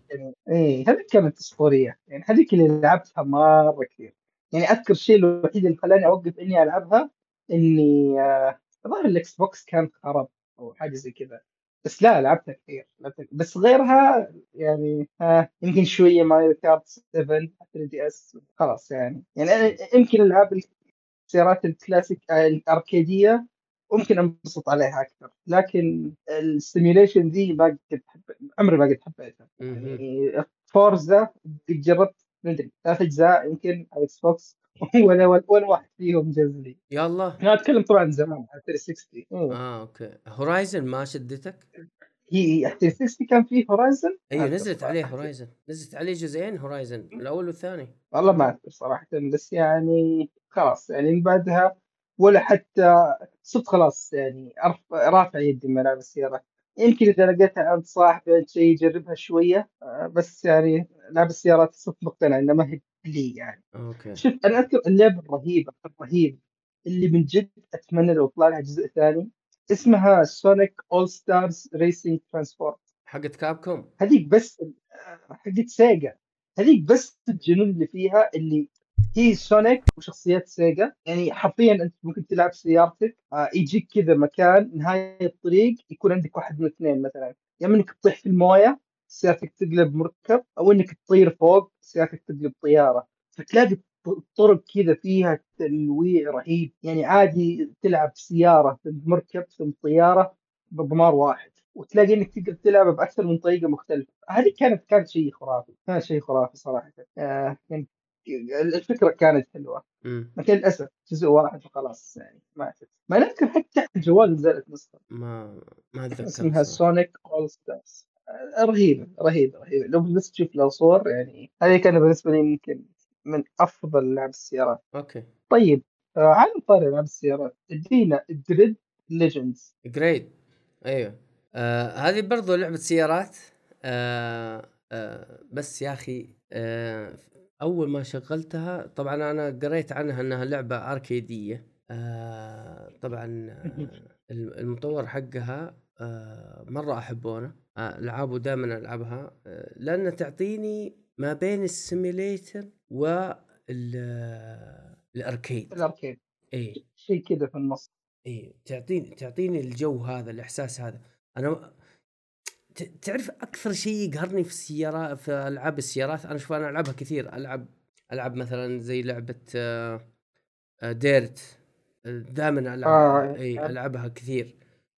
اي هذيك كانت أسطورية. يعني هذيك اللي لعبتها مرة كثير. يعني أذكر الشيء الوحيد اللي خلاني أوقف إني ألعبها إني آه، الظاهر ال Xbox كان خرب أو حاجة زي كذا. بس لا لعبتها كثير بس غيرها يعني آه يمكن شوية Mario Kart 7 3DS خلاص يعني. يعني أنا يمكن ألعاب السيارات الكلاسيك آه، الأركيدية ممكن أنبسط عليها أكثر. لكن ال simulation دي ما قد عمري ما قد حبيتها. يعني Forza قد جربت ثلاث أجزاء يمكن على ال Xbox. [laughs] ولا ولا واحد فيهم جاز لي. يلا. أنا أتكلم طبعا زمان على 360 آه أوكي. Horizon ما شدتك؟ هي 360 كان فيه Horizon أيوه نزلت عليه Horizon نزلت عليه جزئين Horizon الأول والثاني. والله ما أذكر صراحة بس يعني خلاص يعني من بعدها ولا حتى صرت خلاص يعني رافع يدي من العاب السيارات يمكن إذا لقيتها عند صاحب شيء يجربها شوية آه، بس يعني لعب السيارات صرت مقتنع إنها ما هي لي يعني. أوكي. شوف أنا أذكر اللعبة الرهيبة الرهيبة اللي من جد أتمنى لو طلع لها جزء ثاني اسمها Sonic All-Stars Racing Transformed حقت Capcom؟ هذيك بس حقت Sega. هذيك بس الجنون اللي فيها اللي هي Sonic وشخصيات Sega. يعني حرفيا أنت ممكن تلعب سيارتك آه، يجيك كذا مكان نهاية الطريق يكون عندك واحد من اثنين مثلا. يا يعني إنك تطيح في الموية سيارتك تقلب مركب أو إنك تطير فوق سيارتك تقلب طيارة. فتلاقي الطرق كذا فيها تنويع رهيب. يعني عادي تلعب سيارة مركب ثم طيارة بضمار واحد وتلاقي إنك تقدر تلعب بأكثر من طريقة مختلفة. هذه كانت كانت شيء خرافي كان شيء خرافي صراحة. آه يعني الفكرة كانت حلوة. لكن للأسف جزء واحد وخلاص يعني ماتت ما نذكر حتى الجوال نزلت نسخة. ما ما أتذكر اسمها Sonic All-Stars رهيبه رهيبه رهيبه لو بس تشوف لو صور يعني هذه كان بالنسبة لي ممكن من أفضل لعب السيارات. أوكي. طيب آه على طاري لعب السيارات عندنا Grid Legends Grid أيوه. آه هذه برضو لعبة سيارات. آه آه بس يا أخي آه أول ما شغلتها طبعا أنا قريت عنها إنها لعبة أركيدية. آه طبعا آه [laughs] المطور حقها آه مرة أحبونه. ألعابه دائما ألعبها. آه لأن تعطيني ما بين ال simulator و الأركيد. الأركيد. اي شيء كذا في النص. اي تعطيني تعطيني الجو هذا الإحساس هذا. أنا تعرف أكثر شيء يقهرني في السيارات في ألعاب السيارات؟ أنا شوف أنا ألعبها كثير. ألعب ألعب مثلا زي لعبة آه، آه، ديرت. دائما ألعب آه اي ألعبها كثير.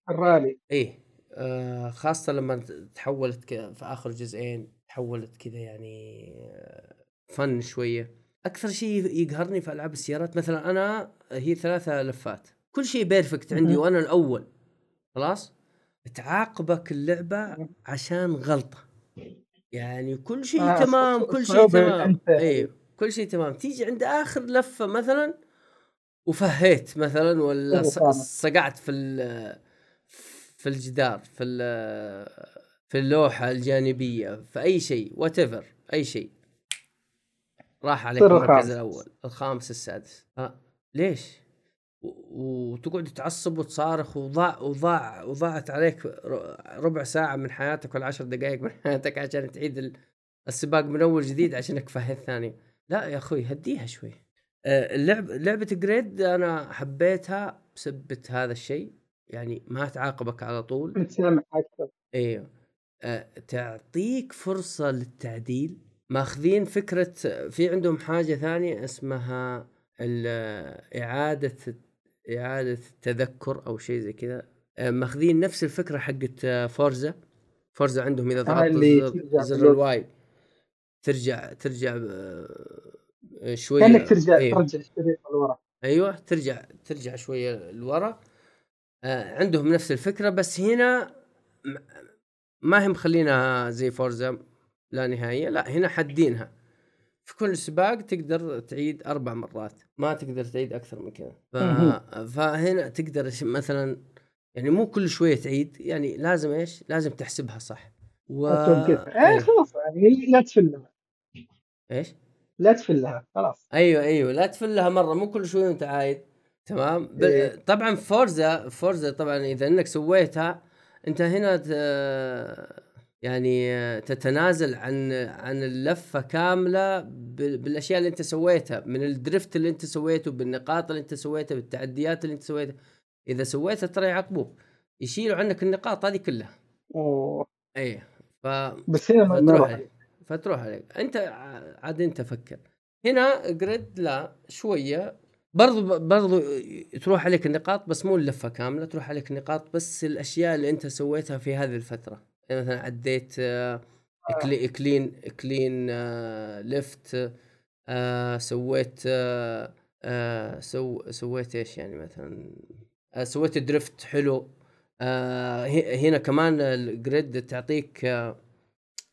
الرالي. اي آه خاصة لما تحولت في آخر جزئين تحولت كذا يعني فن شوية. أكثر شيء يقهرني في ألعاب السيارات مثلا أنا هي ثلاثة لفات. كل شيء بيرفكت عندي وأنا الأول. خلاص؟ تعاقبك اللعبة عشان غلطة. يعني كل شيء آه تمام كل شيء تمام. اي كل شيء تمام. تيجي عند آخر لفة مثلا وفهيت مثلا ولا صقعت في في الجدار في في اللوحة الجانبية في أي شيء وات أي شيء. راح عليك المركز الأول الخامس السادس. ها ليش؟ وتقعد تعصب وتصارخ وضاع وضاع وضاعت عليك ربع ساعة من حياتك ولا عشر دقائق من حياتك عشان تعيد السباق من أول جديد عشانك فهد ثاني لا يا أخوي هديها شوي. آه، اللعب لعبة جريد أنا حبيتها بسبة هذا الشيء. يعني ما تعاقبك على طول. متسامح أكثر. إيوه. أه تعطيك فرصة للتعديل. ماخذين فكرة في عندهم حاجة ثانية اسمها إعادة إعادة تذكر أو شيء زي كذا. آه، ماخذين نفس الفكرة حقت Forza. Forza عندهم إذا ضغطت زر, زر ال Y. ترجع ترجع آه، شوية كأنك ترجع أيوه. ترجع الشريط لورا. أيوه ترجع ترجع شوية لورا. آه، عندهم نفس الفكرة بس هنا ما هي مخلينها زي فورزا لا نهائية لا هنا حدينها في كل سباق تقدر تعيد أربع مرات ما تقدر تعيد أكثر من كذا. ف... فهنا تقدر مثلا يعني مو كل شوية تعيد يعني لازم إيش؟ لازم تحسبها صح. و... إيه. خلاص يعني لا تفلها. إيش؟ لا تفلها خلاص. أيوه أيوه لا تفلها مرة مو كل شوية انت عايد. تمام. إيه. طبعا Forza Forza طبعا إذا إنك سويتها أنت هنا ت... يعني تتنازل عن عن اللفة كاملة بالأشياء اللي أنت سويتها من ال drift اللي أنت سويته بالنقاط اللي أنت سويتها بالتعديات اللي أنت سويتها. إذا سويتها ترى يعاقبوك يشيلوا عنك النقاط هذه كلها. أوه. اي ف بس هنا فتروح عليك فتروح عليك. أنت عاد أنت فكر. هنا Grid لا شوية. برضو برضو تروح عليك النقاط بس مو اللفة كاملة تروح عليك النقاط بس الأشياء اللي أنت سويتها في هذه الفترة. يعني مثلا عديت آه، آه. clean clean آه، drift سويت سو سويت إيش يعني مثلا؟ سويت drift حلو. هنا كمان ال Grid تعطيك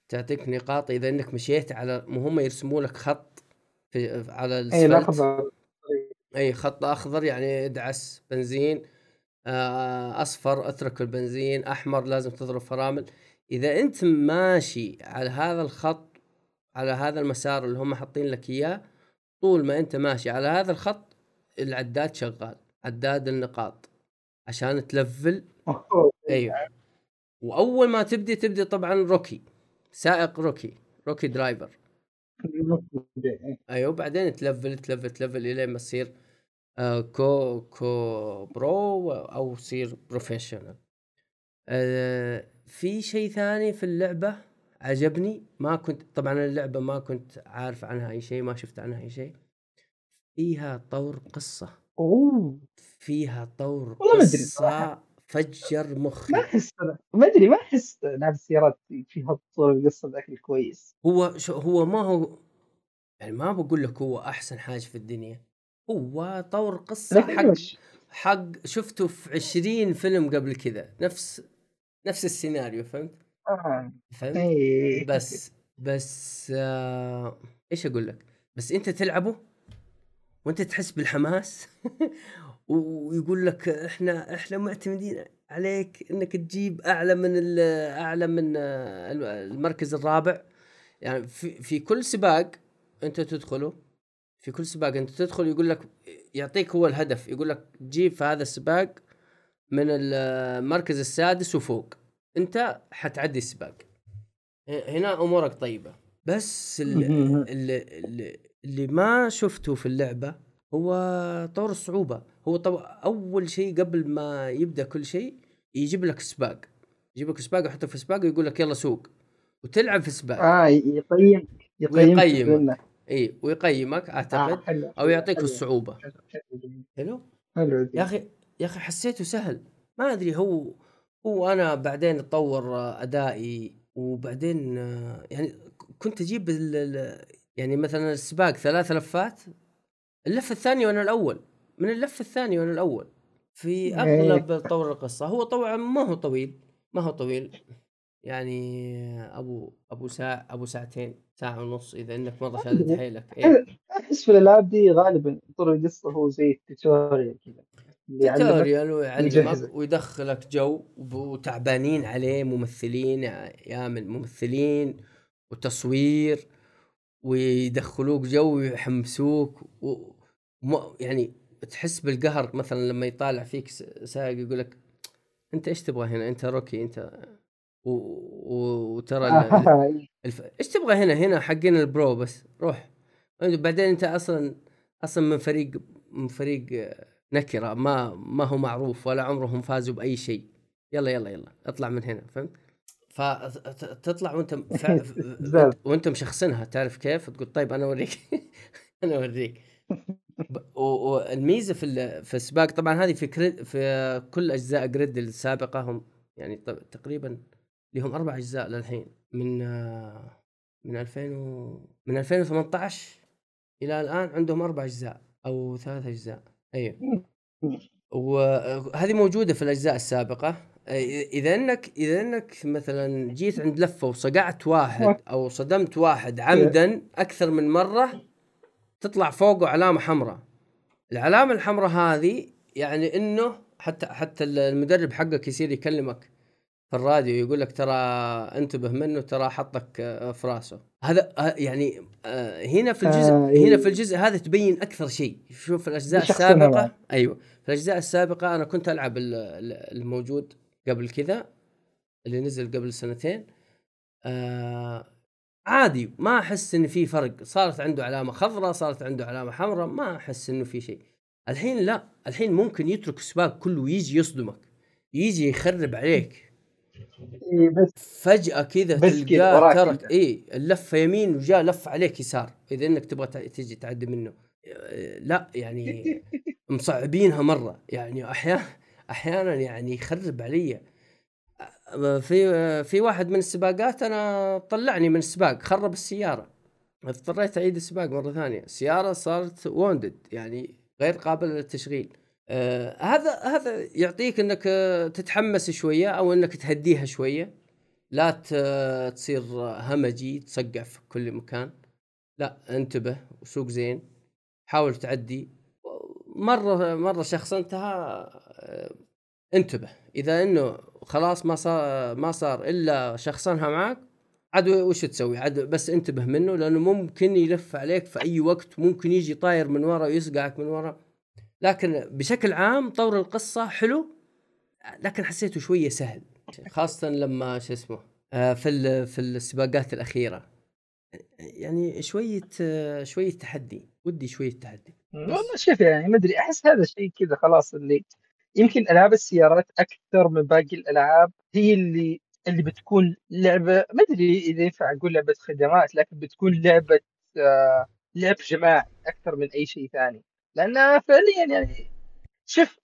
تعطيك نقاط إذا إنك مشيت على مهم يرسموا لك خط في على الاسفلت أي خط أخضر يعني ادعس بنزين أصفر أترك البنزين أحمر لازم تضرب فرامل. إذا أنت ماشي على هذا الخط على هذا المسار اللي هم حاطين لك إياه طول ما أنت ماشي على هذا الخط العداد شغال عداد النقاط عشان تلفل. أيوه. وأول ما تبدي تبدي طبعا rookie سائق rookie rookie driver. أيوه بعدين تلفل تلفل تلفل الين ما تصير آه كو كو pro أو تصير professional آه في شيء ثاني في اللعبة عجبني ما كنت طبعا اللعبة ما كنت عارف عنها أي شيء ما شفت عنها أي شيء. فيها طور قصة. أوه! فيها طور والله ما. فجر مخي ما أحس ما أدري ما أحس لعب السيارات فيها طول القصة ذاك الكويس هو شو هو ما هو يعني ما بقول لك هو أحسن حاجة في الدنيا هو طور قصة حق؟ حق شفته في 20 فيلم قبل كذا نفس نفس السيناريو فهمت؟ آه. فهمت؟ اي بس بس آه إيش أقول لك؟ بس أنت تلعبه وأنت تحس بالحماس [laughs] ويقول لك إحنا إحنا معتمدين عليك إنك تجيب أعلى من ال- أعلى من المركز الرابع. يعني في في كل سباق أنت تدخله في كل سباق أنت تدخل يقول لك يعطيك هو الهدف. يقول لك جيب في هذا السباق من المركز السادس وفوق. أنت حتعدي السباق. هنا أمورك طيبة. بس. اللي, اللي, اللي ما شفته في اللعبة هو طور الصعوبه هو طو... أول شيء قبل ما يبدأ كل شيء يجيب لك سباق. يجيب لك سباق يحطك في سباق ويقول لك يلا سوق. وتلعب في سباق. آه يقيم يقيم ويقيمك. إي ويقيمك أعتقد. آه حلو. أو يعطيك حلو. الصعوبة. حلو حلو يا أخي يا أخي حسيته سهل. ما أدري هو هو أنا بعدين اتطور أدائي وبعدين آه، يعني كنت أجيب يعني مثلا السباق ثلاث لفات اللفه الثانية وأنا الأول. من اللفه الثانية وأنا الأول. في أغلب طور القصة هو طبعا ما هو طويل ما هو طويل. يعني أبو أبو ساعه أبو ساعتين ساعة ونص إذا إنك مره شادد حيلك. إيه. أحس في الألعاب دي غالبا طول القصة هو زي ال tutorial كذا tutorial. ويعلمك ويدخلك جو وتعبانين عليه ممثلين يعمل ممثلين وتصوير. ويدخلوك جو ويحمسوك و... يعني تحس بالقهر مثلا لما يطالع فيك سائق يقول لك أنت إيش تبغى هنا؟ أنت rookie أنت و... و... وترى ال... [laughs] الف... إيش تبغى هنا؟ هنا حقين ال pro بس روح. بعدين أنت أصلا أصلا من فريق من فريق نكرة ما ما هو معروف ولا عمرهم فازوا بأي شيء. يلا يلا يلا اطلع من هنا فهمت؟ فتطلع وانت فع... [laughs] زاد. وانت مشخصنها تعرف كيف؟ تقول طيب أنا أوريك. [laughs] أنا أوريك. [laughs] والميزه في ال- في السباق طبعا هذه في كريد في كل أجزاء جريد السابقة هم يعني تقريبا لهم أربع أجزاء للحين من آه، من 2000 و... من 2018 إلى الآن عندهم أربع أجزاء أو ثلاث أجزاء. أيوه. وهذه موجودة في الأجزاء السابقة. إذا انك إذا إنك مثلا جيت عند لفة وصقعت واحد أو صدمت واحد عمدا أكثر من مرة تطلع فوقه علامة حمراء العلامة الحمراء هذه يعني إنه حتى حتى المدرب حقك يصير يكلمك في الراديو يقول لك ترى انتبه منه ترى حطك في راسه هذا يعني آه، هنا في الجزء آه، إيه. هنا في الجزء هذا تبين أكثر شيء شوف الأجزاء السابقه. أيوه في الأجزاء السابقة أنا كنت ألعب ال- ال- الموجود قبل كذا اللي نزل قبل سنتين آه عادي ما أحس إن في فرق. صارت عنده علامة خضراء صارت عنده علامة حمراء ما أحس إنه في شيء. الحين لا الحين ممكن يترك السباق كله ويجي يصدمك يجي يخرب عليك. بس فجأة كذا تلقاه ترك. إي اللفة يمين وجاء لف عليك يسار. إذا إنك تبغى تجي تعدي منه. آه، لا يعني [laughs] مصعبينها مرة. يعني أحيانا أحيانا يعني يخرب علي. في في واحد من السباقات أنا طلعني من السباق خرب السيارة. اضطريت أعيد السباق مرة ثانية. السيارة صارت ووندد يعني غير قابلة للتشغيل. آه هذا هذا يعطيك إنك تتحمس شوية أو إنك تهديها شوية. لا تصير همجي تصقع في كل مكان. لا انتبه وسوق زين. حاول تعدي. مرة مرة شخصنتها آه، انتبه. إذا إنه خلاص ما صار ما صار إلا شخصنها معك عاد وش تسوي؟ عاد بس انتبه منه لأنه ممكن يلف عليك في أي وقت ممكن يجي طاير من ورا ويصقعك من ورا. لكن بشكل عام طور القصة حلو لكن حسيته شوية سهل. خاصة لما شو اسمه آه، في في السباقات الأخيرة. يعني شوية شوية تحدي ودي شوية تحدي. والله شوف يعني ما أدري أحس هذا الشيء كذا خلاص اللي يمكن ألعاب السيارات أكثر من باقي الألعاب هي اللي اللي بتكون لعبة ما أدري إذا ينفع أقول لعبة خدمات لكن بتكون لعبة آه لعب جماعي أكثر من أي شيء ثاني. لانها فعليا يعني شوف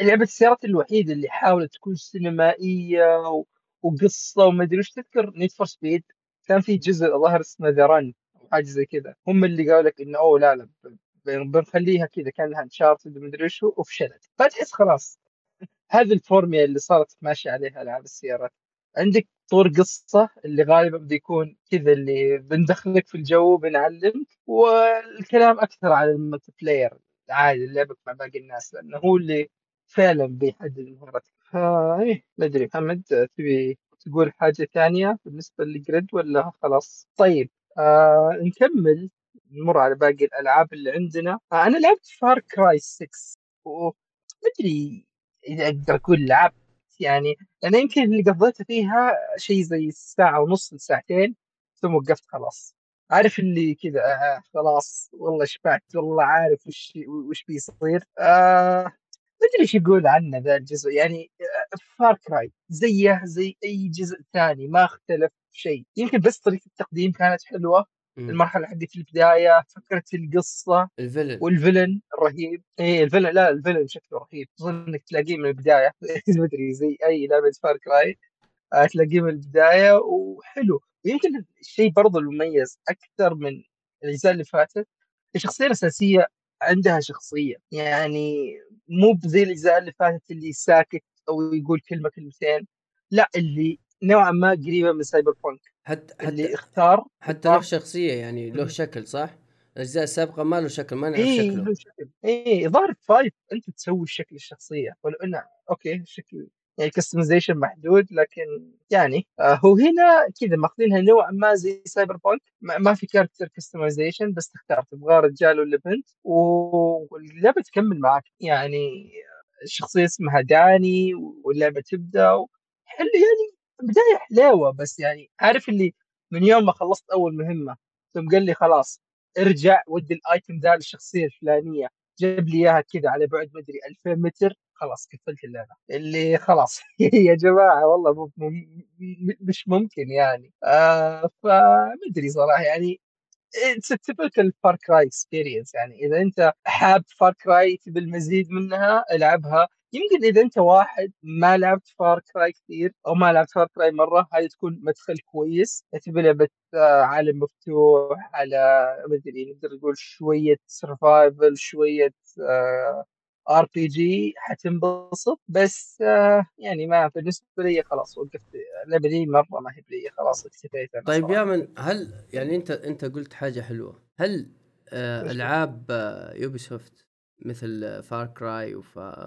لعبة السيارات الوحيدة اللي حاولت تكون سينمائية و... وقصة وما أدري وش تذكر Need for Speed كان في جزء ظهر اسمه The Run أو حاجة زي كذا. هم اللي قالوا لك إنه أوه لا لا بنخليها كذا كأنها Uncharted ومدري وش وفشلت. فتحس خلاص. هذه الفورمولا اللي صارت ماشيه عليها العاب السيارات عندك طور قصة اللي غالبا بده يكون كذا اللي بندخلك في الجو بنعلمك والكلام أكثر على ال multiplayer عادي لعبك مع باقي الناس لأنه هو اللي فعلا بيحدد مهارتك فايه ما أدري. محمد تبي تقول حاجة ثانية بالنسبة لجريد ولا خلاص؟ طيب آه نكمل. نمر على باقي الألعاب اللي عندنا. آه أنا لعبت فار كراي 6 وما أدري إذا أقدر أقول لعبت يعني أنا يمكن اللي قضيته فيها شيء زي ساعة ونص لساعتين ثم وقفت خلاص. عارف اللي كذا آه خلاص والله شبعت والله عارف وش وش بيصير. آه ما أدري إيش يقول عنه ذا الجزء يعني Far Cry زيه زي أي جزء ثاني ما اختلف شيء يمكن بس طريقة التقديم كانت حلوة. المرحلة حقت البداية فكرة القصة ال villain. وال villain الرهيب. اي ال villain لا ال villain شكله رهيب. اظن إنك تلاقيه من البداية. [laughs] ما أدري زي أي لعبة Far Cry تلاقيه من البداية وحلو. ويمكن الشيء برضه المميز أكثر من الأجزاء اللي فاتت الشخصية الأساسية عندها شخصية. يعني مو زي الأجزاء اللي فاتت اللي ساكت أو يقول كلمة كلمتين لا اللي نوعا ما قريبة من Cyberpunk حتى اللي حتى اختار حتى له شخصية يعني له شكل صح؟ الاجزاء السابقة ما له شكل ما نعرف إيه شكله. له شكل. إيه ظهر five أنت تسوي شكل الشخصية. ولو انه okay شكل يعني customization محدود لكن يعني آه هو هنا كذا ماخذينها نوعا ما زي Cyberpunk ما في character customization بس تختار. تبغى رجال ولا بنت؟ واللعبة تكمل معك يعني الشخصيه اسمها داني واللعبة تبدأ حلو يعني بداية حلاوة بس يعني عارف اللي من يوم ما خلصت أول مهمة ثم قال لي خلاص ارجع ودي الآيتم ذا للشخصية الفلانية جاب لي إياها كذا على بعد مدري 2000 متر خلاص قفلت اللعبة. اللي خلاص [laughs] يا جماعة والله مش ممكن يعني. آه فما أدري صراحة يعني it's typical Far Cry experience يعني. إذا أنت حاب Far Cry تبي المزيد منها ألعبها. يمكن إذا أنت واحد ما لعبت Far Cry كثير أو ما لعبت Far Cry مرة هذه تكون مدخل كويس. تبي لعبة آه، عالم مفتوح على ما أدري نقدر نقول شوية survival شوية RPG حتنبسط بس آه، يعني ما بالنسبة لي خلاص وقفت اللعبه دي مرة ما هي لي خلاص اكتفيت طيب صراحة. يا من هل يعني أنت أنت قلت حاجة حلوة هل آه؟ ألعاب آه Ubisoft مثل Far Cry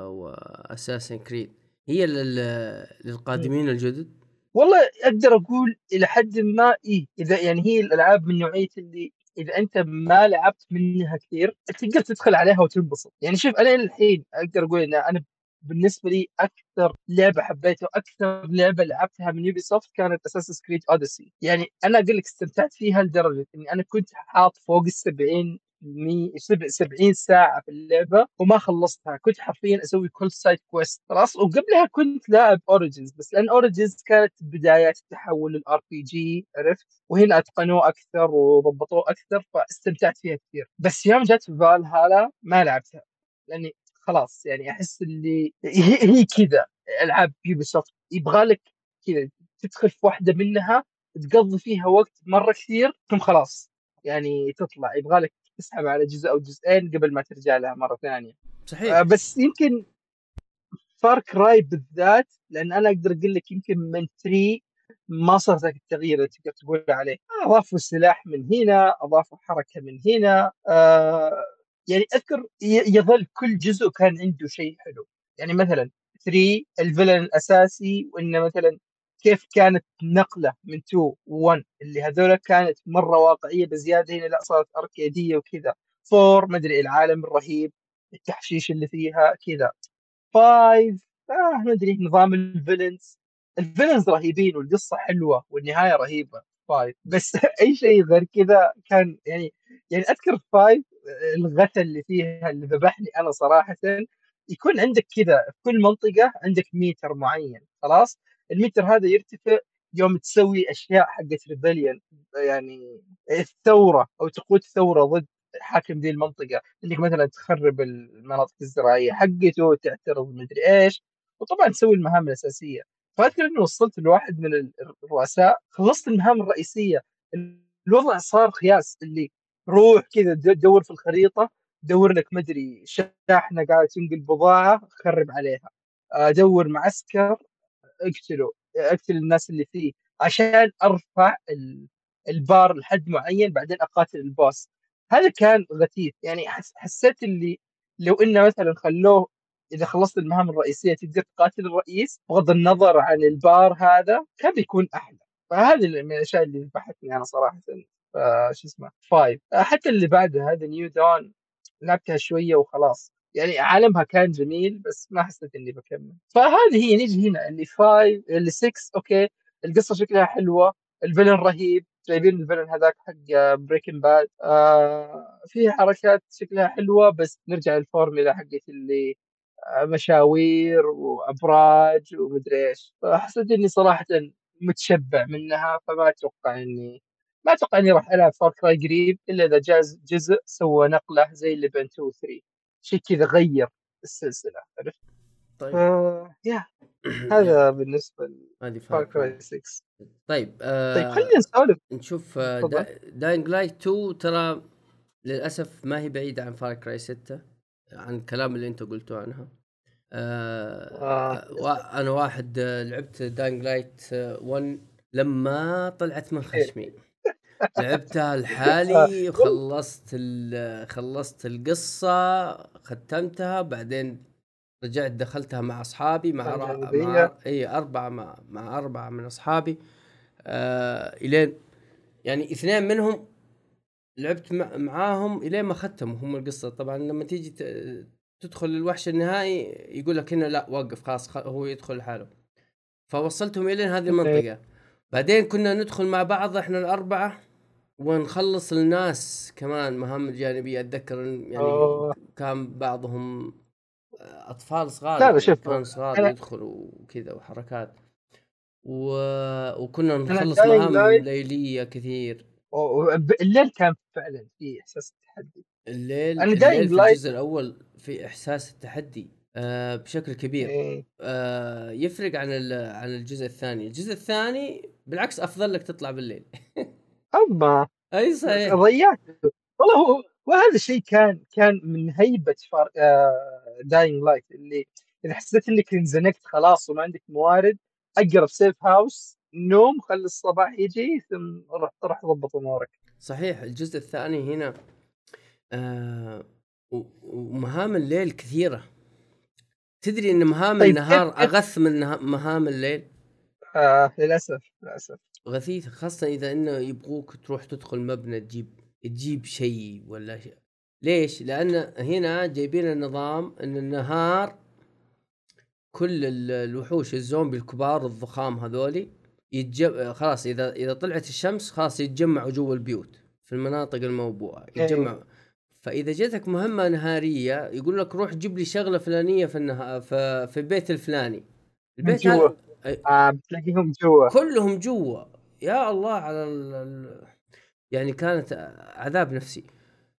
و Assassin's Creed هي لل- للقادمين الجدد والله أقدر أقول إلى حد ما إي إذا يعني هي الألعاب من نوعية اللي إذا أنت ما لعبت منها كثير تقدر تدخل عليها وتنبسط. يعني شوف أنا الحين أقدر أقول إن أنا بالنسبة لي أكثر لعبة حبيتها وأكثر لعبة لعبتها من Ubisoft كانت Assassin's Creed Odyssey يعني أنا أقول لك استمتعت فيها لدرجة إني أنا كنت حاط فوق ال 70 مي- سبع- 70 ساعة في اللعبة وما خلصتها. كنت حرفيا أسوي كل side quest خلاص وقبلها كنت لاعب Origins بس لأن Origins كانت بدايات التحول لل RPG عرفت؟ وهنا أتقنوه أكثر وضبطوه أكثر فاستمتعت فيها كثير. بس يوم جت فالهالا ما لعبتها. لاني خلاص يعني أحس اللي هي, هي كذا ألعاب Ubisoft يبغى لك كذا تدخل في واحدة منها تقضي فيها وقت مرة كثير ثم خلاص يعني تطلع. يبغى لك تسحب على جزء أو جزئين قبل ما ترجع لها مرة ثانية. صحيح. آه، بس يمكن Far Cry بالذات لأن أنا أقدر أقول لك يمكن من 3 ما صار ذاك التغيير اللي تقدر تقول عليه. أضافوا سلاح من هنا أضافوا حركة من هنا آه يعني أذكر يظل كل جزء كان عنده شيء حلو. يعني مثلا 3 ال villain الأساسي وإنه مثلا كيف كانت نقلة من 2 1 اللي هذول كانت مرة واقعية بزيادة هنا لا صارت أركيدية وكذا. 4 ما أدري العالم الرهيب التحشيش اللي فيها كذا. 5 آه ما أدري نظام ال villains. ال villains رهيبين والقصة حلوة والنهاية رهيبة five. بس [laughs] أي شيء غير كذا كان يعني يعني أذكر five الغثى اللي فيها اللي ذبحني أنا صراحة يكون عندك كذا في كل منطقة عندك ميتر معين خلاص؟ الميتر هذا يرتفع يوم تسوي أشياء حقت rebellion يعني الثورة أو تقود ثوره ضد حاكم ذي المنطقة. إنك مثلا تخرب المناطق الزراعية حقته تعترض مدري إيش وطبعا تسوي المهام الأساسية. فأذكر إني وصلت لواحد من الرؤساء خلصت المهام الرئيسية. الوضع صار خياس اللي روح كذا دور في الخريطة دور لك مدري شاحنة قاعدة تنقل بضاعة خرب عليها. ادور معسكر اقتله اقتل الناس اللي فيه عشان ارفع البار لحد معين بعدين اقاتل البوس. هذا كان غثيث يعني حسيت اللي لو إنه مثلا خلوه إذا خلصت المهام الرئيسية تقدر تقاتل الرئيس بغض النظر عن البار هذا كان بيكون أحلى. فهذه من الأشياء اللي ذبحتني أنا صراحة. شو اسمه five حتى اللي بعده هذا New Dawn لعبتها شوية وخلاص. يعني عالمها كان جميل بس ما حسيت إني بكمل. فهذه هي نيجي هنا اللي 5 اللي 6 okay القصة شكلها حلوة ال villain رهيب جايبين ال villain هذاك حق Breaking Bad آه فيها حركات شكلها حلوة بس نرجع للفورميلا حقت اللي آه مشاوير وأبراج ومدري إيش. فحسيت إني صراحة متشبع منها فما أتوقع إني ما أتوقع إني راح ألعب Far Cry قريب إلا إذا جا جزء سوى نقلة زي اللي بين 2 و 3 شيء كذا غير السلسلة عرفت؟ طيب. آه يا [coughs] هذا بالنسبة هذه Far Cry 6 طيب آه طيب خلينا نسولف. نشوف آه Dying Light 2 ترى للأسف ما هي بعيدة عن Far Cry 6 عن الكلام اللي انت قلته عنها. آه آه. أنا واحد آه، لعبت Dying Light 1 لما طلعت من خشمي. لعبتها [laughs] لحالي خلصت خلصت القصة ختمتها بعدين رجعت دخلتها مع أصحابي مع, مع إي أربعة مع, مع أربعة من أصحابي. آه إلين يعني اثنين منهم لعبت معاهم إلين ما ختموا هم القصة. طبعا لما تيجي تدخل الوحش النهائي يقول لك هنا لا وقف خلاص هو يدخل لحاله. فوصلتهم إلين هذه المنطقة. بعدين كنا ندخل مع بعض إحنا الأربعة. ونخلص الناس كمان مهام جانبية. أتذكر يعني أوه. كان بعضهم أطفال صغار لا شوف كان صغار أنا... يدخلوا وكذا وحركات. و... وكنا نخلص مهام ليلية كثير. الليل كان فعلا في إحساس التحدي الليل أنا الليل في الجزء الأول في إحساس التحدي آه بشكل كبير. إيه. آه يفرق عن عن الجزء الثاني. الجزء الثاني بالعكس أفضل لك تطلع بالليل. [laughs] أما أي صحيح. ضيعت والله هو وهذا الشيء كان كان من هيبة Far... آه Dying Light اللي اذا حسيت إنك انزنقت خلاص وما عندك موارد أقرب safe house نوم خلي الصباح يجي ثم روح روح ضبط أمورك. صحيح الجزء الثاني هنا آه ومهام الليل كثيرة. تدري إن مهام طيب النهار أغث من مهام الليل؟ آه للأسف للأسف. غثيثه خاصة إذا إنه يبغوك تروح تدخل مبنى تجيب تجيب شيء ولا شيء ليش؟ لأن هنا جايبين النظام إن النهار كل الوحوش الزومبي الكبار الضخام هذولي يتجمع خلاص إذا إذا طلعت الشمس خلاص يتجمعوا جوا البيوت في المناطق الموبوءه يتجمعوا. فإذا جاتك مهمة نهارية يقول لك روح جيب لي شغلة فلانية في النها... في, في البيت الفلاني. البيت جوا. آه بتلاقيهم جوا. كلهم جوا. يا الله على ال... يعني كانت عذاب نفسي.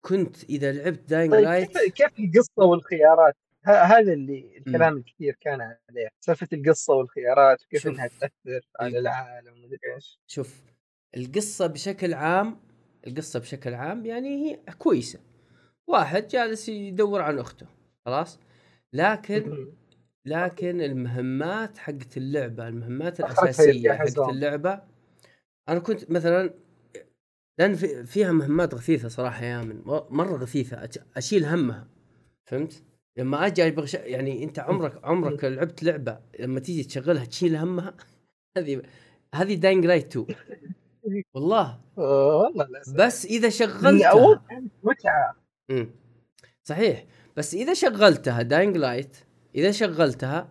كنت إذا لعبت Dying طيب Light كيف, كيف القصة والخيارات؟ هذا اللي الكلام الكثير كان عليه. سالفة القصة والخيارات وكيف إنها تأثر على العالم ومدري إيش. شوف القصة بشكل عام القصة بشكل عام يعني هي كويسة. واحد جالس يدور عن أخته خلاص؟ لكن لكن المهمات حقت اللعبة المهمات الأساسية حقت اللعبة أنا كنت مثلا لأن في فيها مهمات غثيثه صراحة يا من مرة غثيثه أشيل همها فهمت؟ لما أجي أبغى يعني أنت عمرك عمرك لعبت لعبة لما تيجي تشغلها تشيل همها؟ [laughs] هذه هذه Dying Light 2 والله. والله بس إذا شغلتها. متعة. صحيح. بس إذا شغلتها Dying Light إذا شغلتها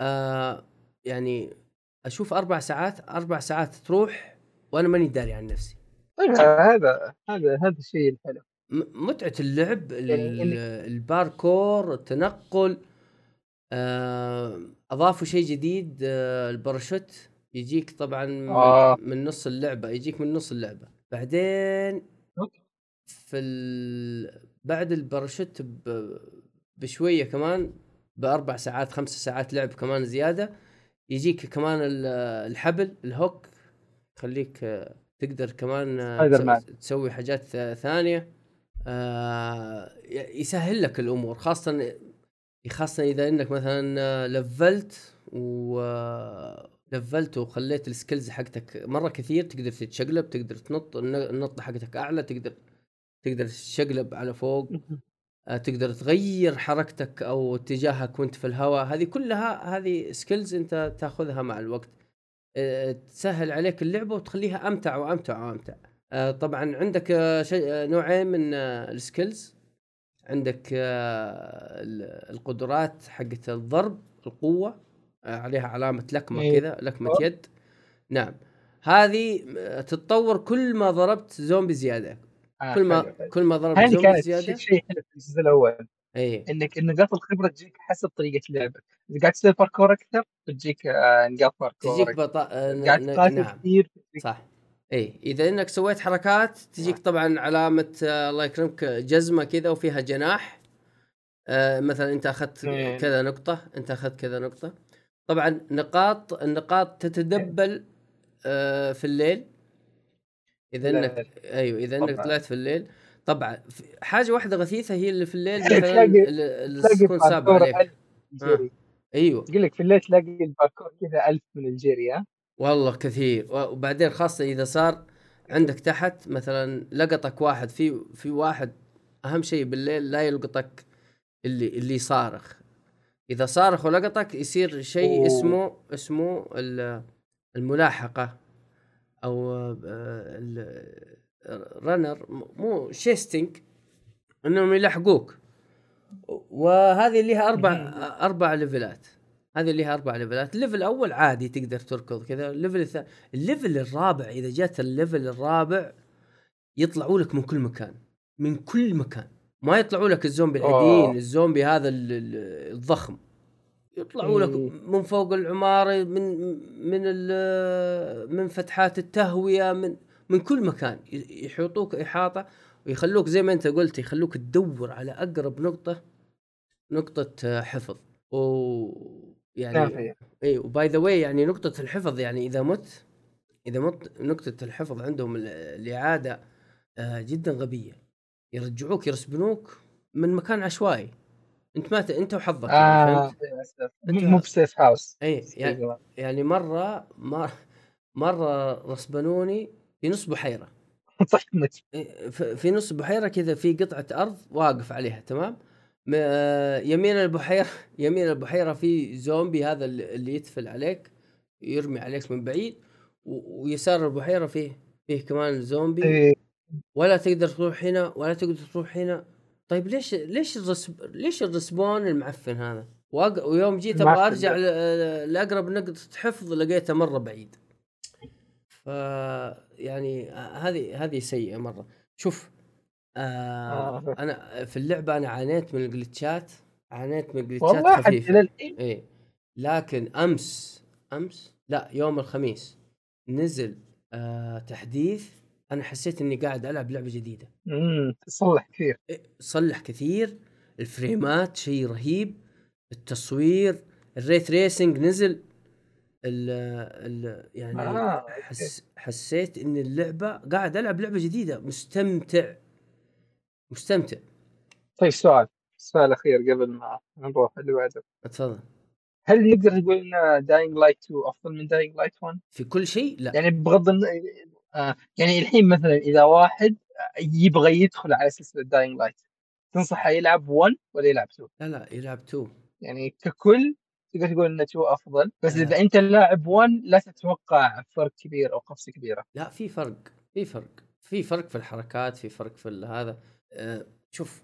آه يعني أشوف أربع ساعات أربع ساعات تروح وأنا ماني داري عن نفسي. طيب هذا هذا هذا الشيء الحلو. متعة اللعب الباركور التنقل آه، أضافوا شيء جديد آه، الباراشوت. يجيك طبعا من- آه. من نص اللعبة يجيك من نص اللعبة. بعدين. في ال... بعد الباراشوت ب... بشوية كمان بأربع ساعات خمس ساعات لعب كمان زيادة. يجيك كمان ال- الحبل ال hook يخليك آه، تقدر كمان آه،. تسوي حاجات آه، ثانية. يسهل لك الأمور خاصة خاصة إذا إنك مثلا لفلت و لفلت وخليت ال skills حقتك مرة كثير تقدر تتشقلب تقدر تنط الن- النطه حقتك أعلى تقدر تقدر تتشقلب على فوق. تقدر تغير حركتك أو اتجاهك وأنت في الهواء. هذه كلها هذه skills أنت تأخذها مع الوقت. آه، تسهل عليك اللعبة وتخليها أمتع وأمتع وأمتع. آه، طبعا عندك آه، آه، نوعين من آه، السكيلز عندك آه، ال- القدرات حقت الضرب القوة آه، عليها علامة لكمة إيه. كذا لكمة يد. نعم. هذه آه، تتطور كل ما ضربت زومبي زيادة. آه، كل ما حلو،. كل ما ضربت هذه كانت زيادة. شيء حلو في الجزء الأول. اي إنك نقاط الخبرة تجيك حسب طريقة لعبك. إذا قاعد تسوي باركور أكثر بتجيك آه، نقاط باركور تجيك. بطا... آه، قاعد تقاتل نعم. كثير صح. اي إذا إنك سويت حركات تجيك نعم. طبعا علامة آه، الله يكرمك جزمة كذا وفيها جناح. آه، مثلا أنت أخذت مم. كذا نقطة أنت أخذت كذا نقطة. طبعا نقاط النقاط تتدبل آه، في الليل. إذا انك أيوه إذا إنك. طلعت في الليل. طبعا حاجة واحدة غثيثة هي اللي في الليل مثلا تكون ساب عليك. 1000 جيري أيوه. يقول لك في الليل تلاقي الباركور كذا 1000 من الجيري ها؟ والله كثير. وبعدين خاصة إذا صار عندك تحت مثلا لقطك واحد في في واحد أهم شيء بالليل لا يلقطك اللي اللي صارخ. إذا صارخ ولقطك يصير شيء. اسمه اسمه ال- الملاحقة أو الرنر مو chasing إنهم يلحقوك. وهذه لها أربع أربع ليفلات هذه لها أربع ليفلات ال level الأول عادي تقدر تركض كذا. ال level الثاني ال level الرابع إذا جات ال level الرابع يطلعوا لك من كل مكان. من كل مكان. ما يطلعوا لك الزومبي العاديين. الزومبي هذا ال- ال- الضخم. يطلعوا لك. من فوق العمارة من من ال- من فتحات التهوية من من كل مكان. يحيطوك إحاطة ويخلوك زي ما أنت قلت يخلوك تدور على أقرب نقطة نقطة حفظ. و يعني اي و by the way يعني نقطة الحفظ يعني إذا مت إذا مت نقطة الحفظ عندهم ال- الإعادة آه جدا غبية. يرجعوك يرسبنوك من مكان عشوائي. أنت ما ت... أنت وحظك يعني آه أنت- مو ب safe house. اي يعني, يعني مرة ما مرة رسبنوني في نص بحيرة. [laughs] طحنت إيه، ف- في نص بحيرة كذا في قطعة أرض واقف عليها تمام؟ يمين البحيرة [laughs] يمين البحيرة في زومبي هذا اللي يتفل عليك يرمي عليك من بعيد ويسار البحيرة فيه فيه كمان زومبي. إيه، ولا تقدر تروح هنا ولا تقدر تروح هنا طيب ليش ليش الرسب ليش الرسبون المعفن هذا؟ وأق... ويوم جيت أبغى أرجع. ل- لأقرب نقطة حفظ لقيتها مرة بعيد. ف يعني هذه هذه سيئة مرة. شوف آه آه. أنا في اللعبة أنا عانيت من الجلتشات عانيت من خفيفة. للحين إيه لكن أمس أمس لا يوم الخميس نزل آه تحديث أنا حسيت إني قاعد ألعب لعبة جديدة. امم تصلح كثير. إيه، صلح كثير. الفريمات شيء رهيب. التصوير ال ray tracing نزل. ال ال يعني آه،. حس حسيت إن اللعبة قاعد ألعب لعبة جديدة. مستمتع. مستمتع. طيب سؤال. سؤال أخير قبل ما نروح اللي بعده. اتفضل هل نقدر نقول إن Dying Light 2 أفضل من Dying Light 1؟ في كل شيء لا. يعني بغض يعني الحين مثلا إذا واحد يبغى يدخل على سلسلة Dying Light تنصحه يلعب 1 ولا يلعب 2؟ لا لا يلعب 2 يعني ككل تقدر تقول ان 2 أفضل بس آه. إذا أنت لاعب 1 لا تتوقع فرق كبير أو قفزة كبيرة لا في فرق في فرق في فرق في الحركات في فرق في هذا آه، شوف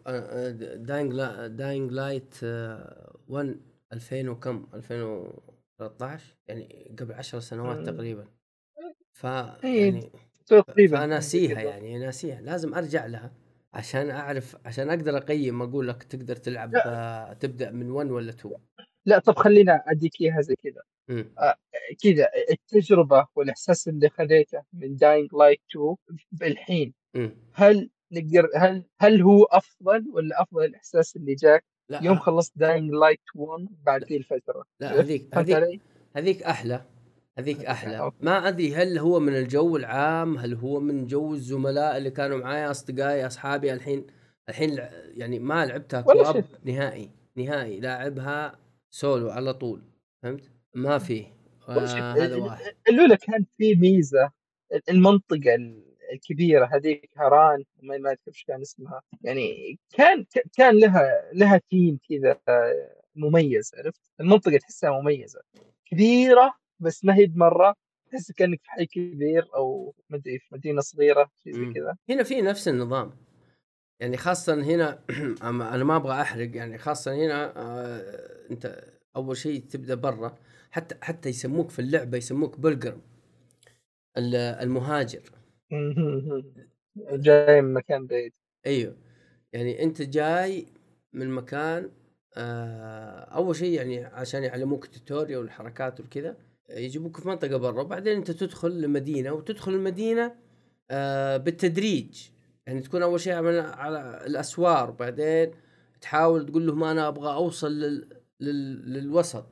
Dying Dying Light 1 2000 وكم 2013 يعني قبل 10 سنوات. تقريبا ف إيه، يعني فناسيها يعني ناسيها لازم أرجع لها عشان أعرف عشان أقدر أقيم أقول لك تقدر تلعب آه، تبدأ من 1 ولا 2 لا طب خلينا اديك إياها زي كذا. مم. كذا التجربة والإحساس اللي خذيته من Dying Light 2 بالحين مم. هل نقدر هل هل هو أفضل ولا أفضل الإحساس اللي جاك لا يوم خلصت Dying Light 1 بعد ذي الفترة؟ لا هذيك هذيك؟ هذيك أحلى. هذيك أحلى. ما أدري هل هو من الجو العام هل هو من جو الزملاء اللي كانوا معايا أصدقائي أصحابي الحين الحين يعني ما لعبتها كواب. نهائي نهائي لاعبها سولو على طول فهمت؟ ما شيء. آه هذا واحد. الأولى كان في ميزة المنطقة الكبيرة هذيك هران ما ما أذكر إيش كان اسمها. يعني كان كان لها لها تيم كذا مميز عرفت؟ المنطقة تحسها مميزة. كبيرة بس ما هي بمرة تحس كأنك في حي كبير أو ما أدري في مدينة صغيرة شيء زي مم. كذا. هنا في نفس النظام. يعني خاصة هنا [clears throat] أنا ما أبغى أحرق يعني خاصة هنا آه أنت أول شيء تبدأ برا حتى حتى يسموك في اللعبة يسموك بلجر المهاجر. [laughs] جاي من مكان بعيد. أيوه. يعني أنت جاي من مكان آه أول شيء يعني عشان يعلموك التوتوريال والحركات وكذا يجيبوك في منطقة برا وبعدين أنت تدخل المدينة وتدخل المدينة آه بالتدريج. يعني تكون أول شيء على, الأسوار بعدين تحاول تقول لهم أنا أبغى أوصل لل... لل... للوسط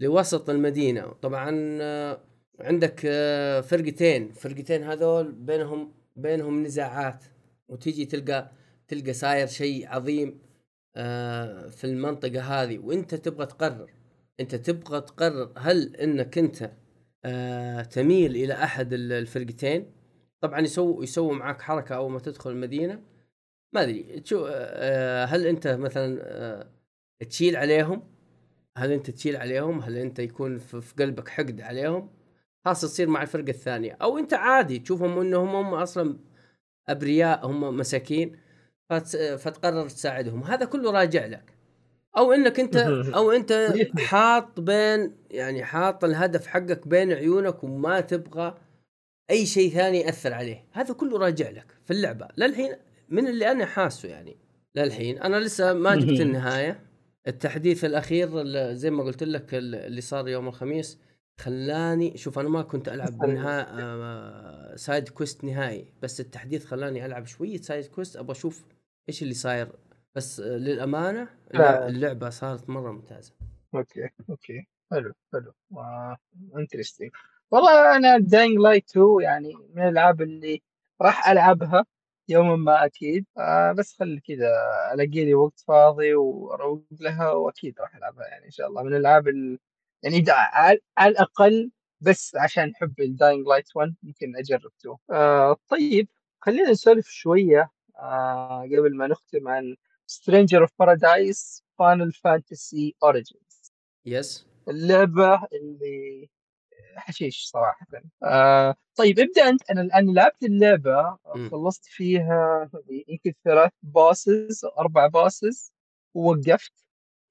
لوسط المدينة. طبعا آه عندك آه فرقتين. فرقتين هذول بينهم بينهم نزاعات وتيجي تلقى تلقى صاير شيء عظيم في المنطقة هذه وأنت تبغى تقرر. أنت تبغى تقرر هل إنك أنت آه تميل إلى أحد ال- الفرقتين؟ طبعا يسووا يسووا معك حركة أول ما تدخل المدينة. ما أدري تشو آه هل أنت مثلا آه تشيل عليهم؟ هل أنت تشيل عليهم؟ هل أنت يكون في قلبك حقد عليهم؟ خاصة تصير مع الفرقة الثانية. أو أنت عادي تشوفهم إنهم هم أصلا أبرياء هم مساكين فت... فتقرر تساعدهم. هذا كله راجع لك. أو إنك أنت [laughs] أو أنت حاط بين يعني حاط الهدف حقك بين عيونك وما تبغى أي شيء ثاني يأثر عليه. هذا كله راجع لك في اللعبة. للحين من اللي أنا حاسه يعني. للحين أنا لسه ما [laughs] جبت النهاية. التحديث الأخير ال- زي ما قلت لك ال- اللي صار يوم الخميس خلاني شوف أنا ما كنت ألعب بالنهايه آه، side quest نهائي. بس التحديث خلاني ألعب شوية side quest. أبغى أشوف إيش اللي صاير بس للأمانة لا. اللعبة صارت مرة ممتازة. okay okay. حلو حلو. interesting والله أنا Dying Light 2 يعني من الألعاب اللي راح ألعبها يوما ما أكيد. آه بس خلي كذا ألاقي لي وقت فاضي وأروق لها وأكيد راح ألعبها يعني إن شاء الله. من الألعاب ال... يعني دا على على الأقل بس عشان حب ال Dying Light 1 ممكن أجرب 2 آه طيب خلينا نسولف شوية آه قبل ما نختم عن Stranger of Paradise Final Fantasy Origins yes اللعبة اللي حشيش صراحة آه طيب ابدأ أنت أنا الآن لعبت اللعبة. خلصت فيها يمكن ثلاث bosses أو أربع bosses ووقفت.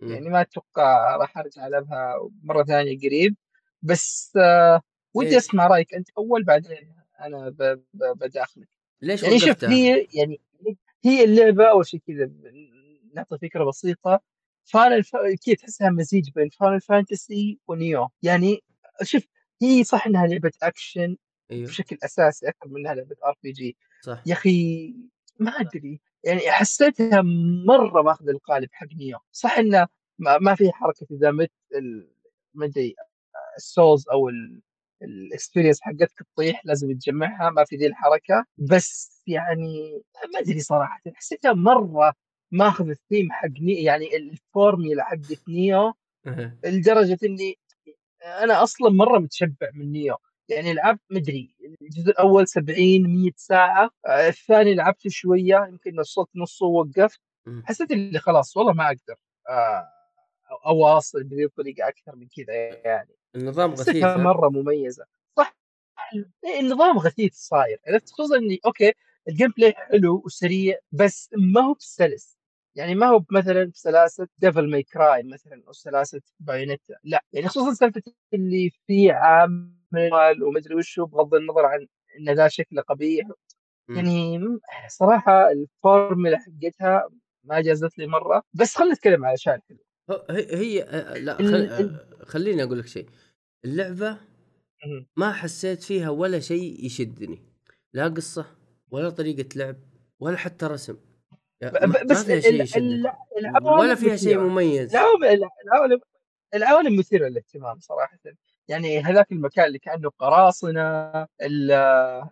يعني ما أتوقع راح أرجع ألعبها مرة ثانية قريب بس آه ودي. أسمع رأيك أنت أول بعدين أنا بداخلك ليش يعني وقفتها؟ هي يعني هي اللعبة أول شيء كذا نعطي فكرة بسيطة. Final. كذا تحسها مزيج بين Final Fantasy و Nioh يعني شوف هي صح إنها لعبة اكشن أيوه. بشكل أساسي أكثر من إنها لعبة RPG صح. يا أخي ما أدري. يعني حسيتها مرة ماخذ القالب حق Nioh صح إنه ما, في حركة إذا مت ال- ما أدري ال souls أو ال experience حقتك تطيح لازم تجمعها ما في ذي الحركة بس يعني ما أدري صراحة حسيتها مرة ماخذ الثيم حق Nioh يعني الفورميلا حقت Nioh. لدرجة إني أنا أصلا مرة متشبع من Nioh يعني لعبت مدري الجزء الأول 70 100 ساعة آه، الثاني لعبت شوية يمكن وصلت نصه ووقفت. حسيت اللي خلاص والله ما أقدر آه، أواصل بذي الطريقة أكثر من كذا يعني النظام غثيث؟ مرة مميزة. صح. النظام غثيث صاير. عرفت؟ خصوصا إني okay ال gameplay حلو وسريع بس ما هو بسلس. يعني ما هو مثلا بسلاسة Devil May Cry مثلا أو سلاسة Bayonetta لا. يعني خصوصا سالفة اللي في عامل من ومدري وشو بغض النظر عن ان ذا شكله قبيح. يعني صراحة الفورمولا حقتها ما جازت لي مرة. بس خلينا نتكلم على أشياء حلوة. هي, هي آه، لا ال- خل... آه، خليني أقول لك شيء. اللعبة. ما حسيت فيها ولا شيء يشدني. لا قصة ولا طريقة لعب ولا حتى رسم. بس فيها شيء العوالم ولا فيها شيء. مميز. العوالم العوالم مثيرة للاهتمام صراحة. يعني هذاك المكان اللي كأنه قراصنة ال-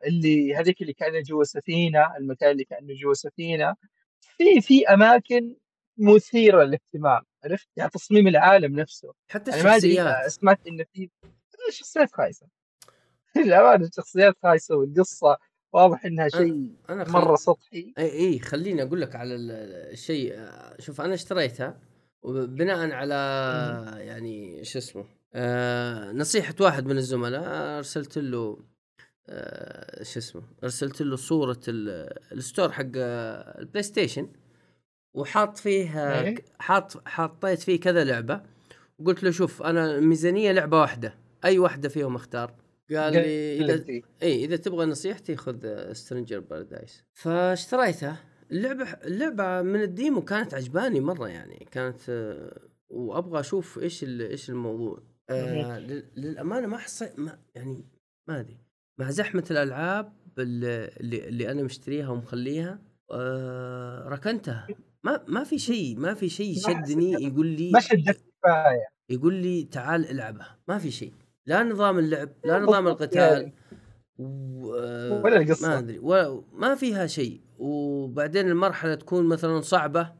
اللي هذيك اللي كأنه جوا سفينة المكان اللي كأنه جوا سفينة. في في أماكن مثيرة للاهتمام. عرفت؟ يعني تصميم العالم نفسه. حتى آه، الشخصيات. سمعت انه في شخصيات خايسة. [laughs] للأمانة الشخصيات خايسة والقصة واضح إنها شيء أنا خل... مرة سطحي. اي إي خليني أقول لك على ال- الشيء. شوف أنا اشتريتها وبناء على يعني شو اسمه آه نصيحة واحد من الزملاء أرسلت له آه شو اسمه أرسلت له صورة ال- ال store حق آه، ال PlayStation وحاط فيه إيه. حاط حطيت فيه كذا لعبة وقلت له شوف أنا الميزانية لعبة واحدة أي واحدة فيهم أختار؟ قال لي إذا. اي إذا تبغى نصيحتي خذ Stranger Paradise فاشتريتها. اللعبة اللعبة من ال demo كانت عجباني مرة يعني كانت وأبغى أشوف إيش إيش الموضوع. آه لل- للأمانة ما حسيت ما يعني ما أدري. مع زحمة الألعاب اللي, اللي, اللي أنا مشتريها ومخليها آه ركنتها. ما ما في شيء ما في شيء شدني يقول لي ما شدت كفاية. يقول لي تعال العبها. ما في شيء. لا نظام اللعب لا نظام القتال يعني. و... ولا القصة. ما أدري. ما فيها شيء. وبعدين المرحلة تكون مثلا صعبة.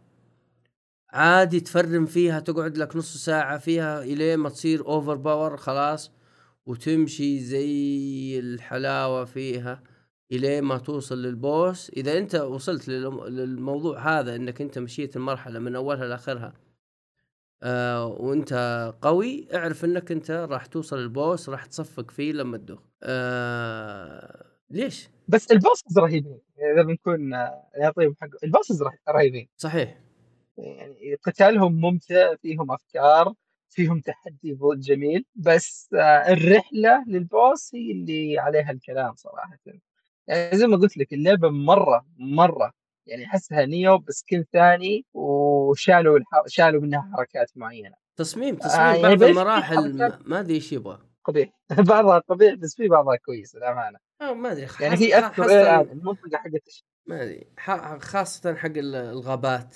عادي تفرم فيها تقعد لك نص ساعة فيها إلين ما تصير over power خلاص وتمشي زي الحلاوة فيها. إلين ما توصل لل boss. إذا أنت وصلت للم- للموضوع هذا إنك أنت مشيت المرحلة من أولها لاخرها آه وأنت قوي اعرف إنك أنت راح توصل ال boss راح تصفق فيه لما تدوخ آه ليش؟ بس ال bosses رهيبين. إذا بنكون آه، نعطيهم حق البوسز رهي- رهيبين. صحيح. يعني قتالهم ممتع فيهم أفكار فيهم تحدي جميل بس آه، الرحلة للبوس هي اللي عليها الكلام صراحة. يعني زي ما قلت لك اللعبة مرة مرة يعني أحسها نيو بسكن ثاني وشالوا الح... شالوا منها حركات معينة. تصميم آه، تصميم يعني بعض في المراحل ما- أدري إيش يبغى. قبيح [laughs] بعضها قبيح بس في بعضها كويس للأمانة. آه ما أدري يعني اذكر خاصة- الان المنطقة حقت ما أدري خاصة حق ال- الغابات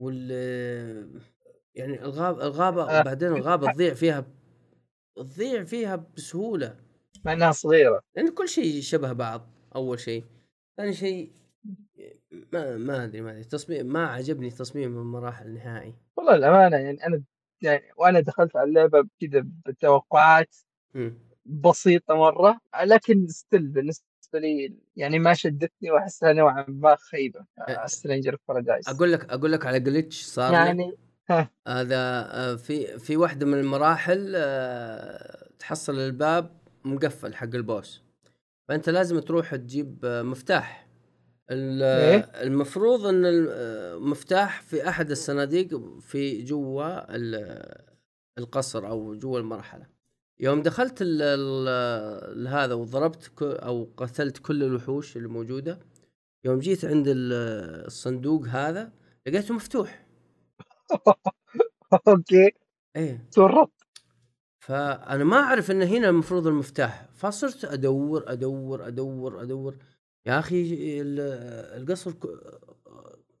وال يعني الغاب الغابة آه. بعدين الغابة تضيع فيها تضيع فيها بسهولة. مع إنها صغيرة. لأن كل شيء شبه بعض. أول شيء. ثاني شيء ما ما أدري ما أدري تصميم ما عجبني تصميم المراحل نهائي. والله الأمانة يعني أنا يعني وأنا دخلت على اللعبة كذا بتوقعات. بسيطة مرة لكن still بالنسبة لي يعني ما شدتني وأحسها نوعا ما خيبه Stranger Paradise أقول لك أقول لك على glitch صار يعني؟ هذا آه، في في واحدة من المراحل آه، تحصل الباب مقفل حق ال boss. فأنت لازم تروح تجيب آه، مفتاح. إيه؟ المفروض إن المفتاح في أحد الصناديق في جوا ال- القصر أو جوا المرحلة. يوم دخلت ال ال هذا وضربت أو قتلت كل الوحوش اللي موجودة يوم جيت عند ال- الصندوق هذا لقيته مفتوح. [laughs] أوكي. إيه. تورطت. فأنا ما أعرف إن هنا المفروض المفتاح فصرت أدور أدور أدور أدور. يا أخي ال- القصر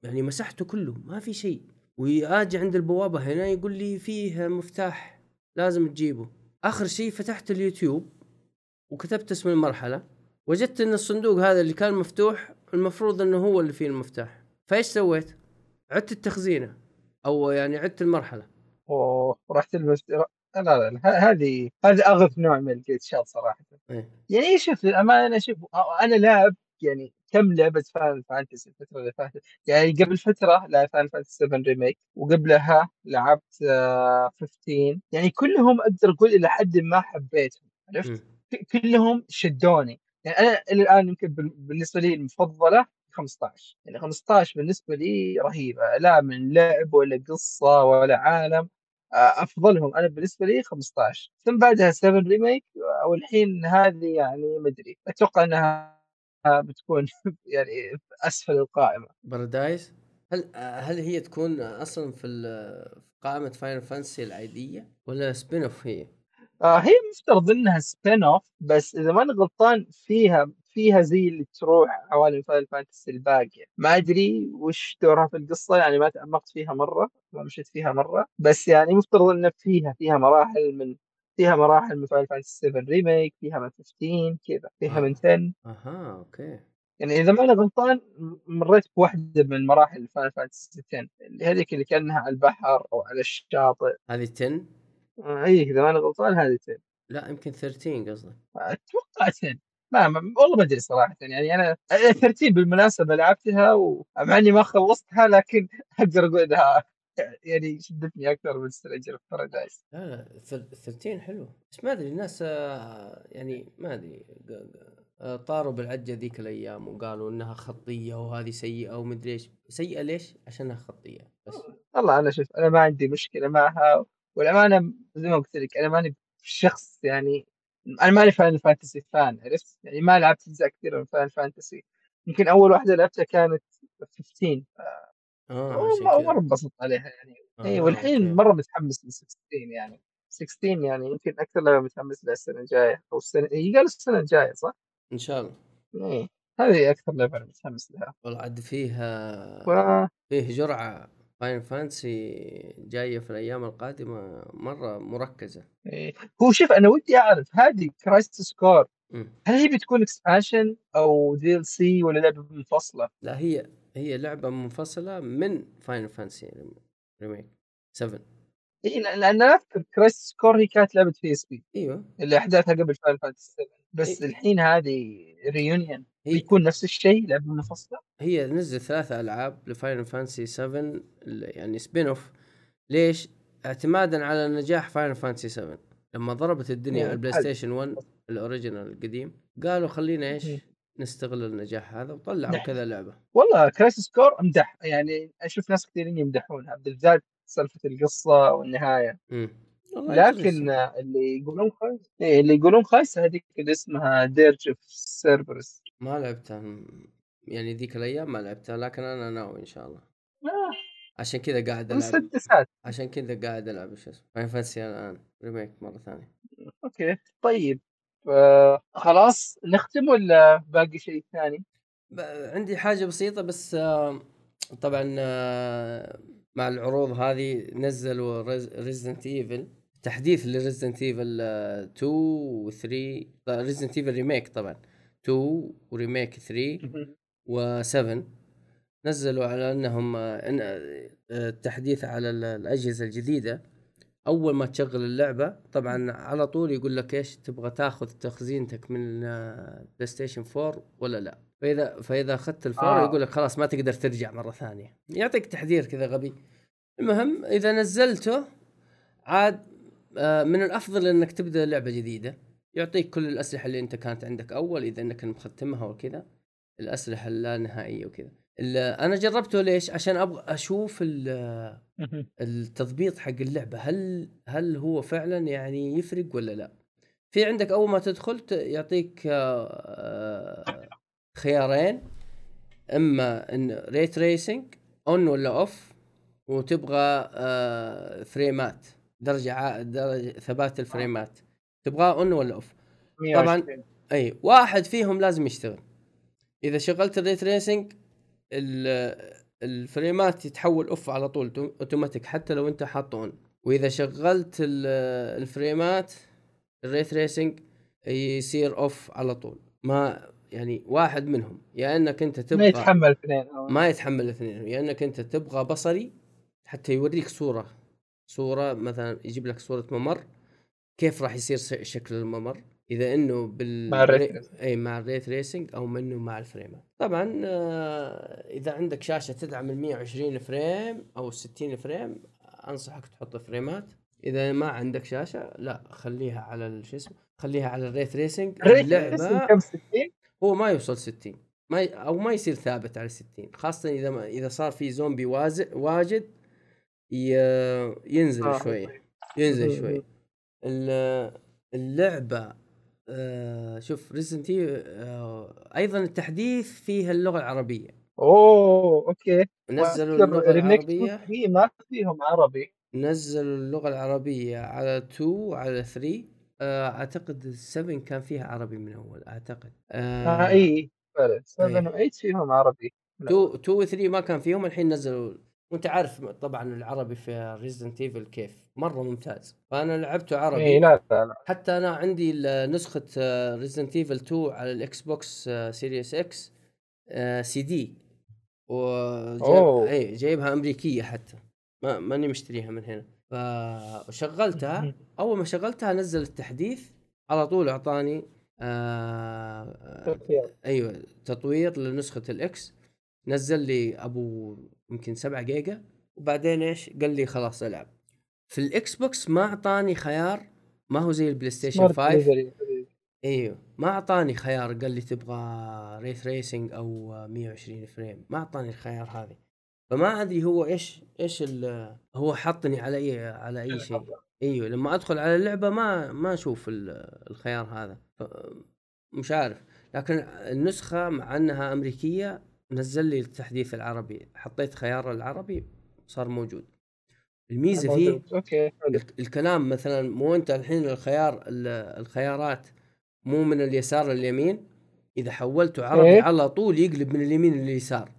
يعني مسحته كله ما في شيء. واجي عند البوابة هنا يقول لي فيه مفتاح لازم تجيبه. آخر شيء فتحت اليوتيوب وكتبت اسم المرحلة. وجدت إن الصندوق هذا اللي كان مفتوح المفروض إنه هو اللي فيه المفتاح. فإيش سويت؟ عدت التخزينة أو يعني عدت المرحلة. أوه رحت المست... لا لا هذه هذا أغث نوع من الجلتشات صراحة. إيه. يعني شوف للأمانة أنا شوف أنا لاعب يعني كم لعبة Final Fantasy الفترة اللي فاتت؟ يعني قبل فترة لعبت Final Fantasy 7 Remake وقبلها لعبت آه، 15 يعني كلهم أقدر أقول إلى حد ما حبيتهم عرفت. ك- كلهم شدوني. يعني أنا إلى الآن يمكن بال- بالنسبة لي المفضلة 15 يعني 15 بالنسبة لي رهيبة لا من لعب ولا قصة ولا عالم. آه، أفضلهم. أنا بالنسبة لي 15 ثم بعدها 7 Remake والحين هذه يعني مدري أتوقع إنها بتكون [laughs] يعني أسفل القائمة. Paradise هل هل هي تكون أصلا في قائمة Final Fantasy العادية ولا spin off هي؟ آه هي مفترض إنها spin off بس إذا ماني غلطان فيها فيها زي اللي تروح عوالم Final Fantasy الباقية. ما أدري وش دورها في القصة يعني ما تعمقت فيها مرة ما مشيت فيها مرة. بس يعني مفترض إن فيها فيها مراحل من فيها مراحل من Final Fantasy 7 Remake فيها من 15 كذا فيها. من 10 أها okay. يعني إذا ماني غلطان مريت بواحدة من مراحل Final Fantasy 10 اللي هذيك اللي كأنها على البحر أو على الشاطئ. هذه 10 آه، اي اذا ماني غلطان هذه 10 لا يمكن 13 قصدك. أتوقع 10 ما ما- والله ما أدري صراحة يعني أنا أنا 13 بالمناسبة لعبتها ومع إني ما خلصتها لكن أقدر أقول إنها يعني شدتني أكثر من Stranger of Paradise لا لا ثل- 13 حلو. بس ما أدري الناس آه، يعني ما أدري آه، طاروا بالعجة ذيك الأيام وقالوا إنها خطية وهذه سيئة ومدري إيش. سيئة ليش؟ عشانها خطية بس. والله أنا شوف أنا ما عندي مشكلة معها والأمانة زي ما قلت لك أنا ماني شخص يعني أنا ماني Final Fantasy fan عرفت؟ يعني ما لعبت اجزاء كثيره من Final Fantasy يمكن أول واحدة لعبتها كانت 15 آه مرة انبسطت عليها يعني. اي آه، والحين. مرة متحمس ل 16 يعني. 16 يعني يمكن أكثر لعبة متحمس لها السنة الجاية أو السنة هي قالوا السنة الجاية صح؟ إن شاء الله. اي هذه أكثر لعبة أنا متحمس لها. والله عاد فيها و... فيه جرعة Final Fantasy جاية في الأيام القادمة مرة مركزة إيه. هو شوف أنا ودي أعرف هذه Crisis Core مم. هل هي بتكون expansion أو D LC ولا لعبة منفصلة؟ لا هي هي لعبة منفصلة من Final Fantasy Remake 7 اي لأن لأن أنا أذكر Crisis Core هي كانت لعبة PSP إيوه اللي أحداثها قبل Final Fantasy 7 بس إيه. الحين هذه Reunion هي بيكون نفس الشيء لعبة منفصلة؟ هي نزل ثلاثة ألعاب ل Final Fantasy 7 ال- يعني spin off ليش؟ اعتمادا على نجاح Final Fantasy 7 لما ضربت الدنيا مم. على ال Play. Station 1 ال original القديم قالوا خلينا إيش؟ نستغل النجاح هذا وطلعوا نعم. كذا لعبة والله Crisis Core امدح يعني أشوف ناس كثيرين يمدحونها بالذات سالفة القصة والنهاية امم لكن. اللي يقولون خايس إيه اللي يقولون خايسه هذيك اللي اسمها Dirge of Cerberus. ما لعبتها. يعني ذيك الأيام ما لعبتها لكن أنا ناوي إن شاء الله. عشان كذا قاعد ألعب. مسدسات. عشان كذا قاعد ألعب شو اسمه Final Fantasy الآن Remake مرة ثانية. okay. طيب آه خلاص نختم ولا باقي شيء ثاني؟ عندي حاجة بسيطة بس آه، طبعا آه، مع العروض هذه نزلوا Resident Evil تحديث ل Resident Evil 2 و 3 Resident Evil Remake طبعا. 2 و Remake 3 و7 نزلوا على إنهم آه، إن آه، التحديث على ال- الأجهزة الجديدة. أول ما تشغل اللعبة طبعا على طول يقول لك إيش تبغى تاخذ تخزينتك من آه، PlayStation 4 ولا لا. فإذا فإذا أخذت ال four آه. يقول لك خلاص ما تقدر ترجع مرة ثانية. يعطيك تحذير كذا غبي. المهم إذا نزلته عاد آه، من الأفضل إنك تبدأ لعبة جديدة. يعطيك كل الأسلحة اللي أنت كانت عندك أول إذا إنك مختمها وكذا الأسلحة اللانهائيه وكذا. أنا جربته ليش؟ عشان أبغى أشوف ال- التضبيط حق اللعبة. هل هل هو فعلا يعني يفرق ولا لا؟ في عندك أول ما تدخل يعطيك آه، آه، خيارين. إما إن ray tracing on ولا off وتبغى آه، فريمات درجة درجة ثبات الفريمات. تبغاه on ولا off طبعاً. 120. أي واحد فيهم لازم يشتغل. إذا شغلت ال ray tracing ال- الفريمات يتحول off على طول to- automatic حتى لو أنت حاطه on وإذا شغلت ال- الفريمات ال ray tracing يصير off على طول. ما يعني واحد منهم. يا إنك أنت ما تبغى يتحمل اثنين ما يتحمل الاثنين يا إنك أنت تبغى بصري حتى يوريك صورة. صورة مثلا يجيب لك صورة ممر كيف راح يصير شكل الممر؟ إذا إنه بال مع إي مع ال ray tracing أو منه مع الفريمات. طبعا آه، إذا عندك شاشة تدعم ال 120 frame أو 60 frame أنصحك تحط فريمات. إذا ما عندك شاشة لا خليها على ال- شو اسمه خليها على ال ray tracing ray اللعبة tracing كم؟ 60 هو ما يوصل 60 ما ي... أو ما يصير ثابت على 60 خاصة إذا ما... إذا صار في زومبي واز... واجد. ينزل آه. شوية ينزل. شوي. ال- اللعبة آه شوف Resident آه أيضا التحديث فيه اللغة العربية. أوه أوكي. نزلوا اللغة العربية. 3 ما فيهم عربي. نزلوا اللغة العربية على 2 وعلى 3 آه أعتقد 7 كان فيها عربي من أول أعتقد. آه آه إي فعلا. 7 إيه. و 8 فيهم عربي. 2 2 و 3 ما كان فيهم الحين نزلوا وانت عارف طبعا العربي في Resident Evil كيف؟ مرة ممتاز. فأنا لعبته اي عربي. لا لا لا. حتى أنا عندي نسخة Resident Evil 2 على ال Xbox Series X CD. وجايب أوه. اي جايبها أمريكية حتى. ما ماني مشتريها من هنا. فشغلتها. أول ما شغلتها نزل التحديث. على طول أعطاني آه تطوير. أيوه تطوير لنسخة ال X نزل لي أبو يمكن 7 جيجا. وبعدين إيش؟ قال لي خلاص ألعب. في ال Xbox ما أعطاني خيار ما هو زي ال PlayStation smart 5 دليفري. إيوه ما أعطاني خيار قال لي تبغى ray tracing أو 120 frame. ما أعطاني الخيار هذه. فما أدري هو إيش إيش هو حطني على أي على أي شيء. إيوه لما أدخل على اللعبة ما ما أشوف ال- الخيار هذا. مش عارف. لكن النسخة مع أنها أمريكية نزل لي التحديث العربي. حطيت خيار العربي صار موجود. الميزة فيه. أوكي حلو. الك- الكلام مثلا مو أنت الحين الخيار ال- الخيارات مو من اليسار لليمين. إذا حولته عربي إيه. على طول يقلب من اليمين لليسار.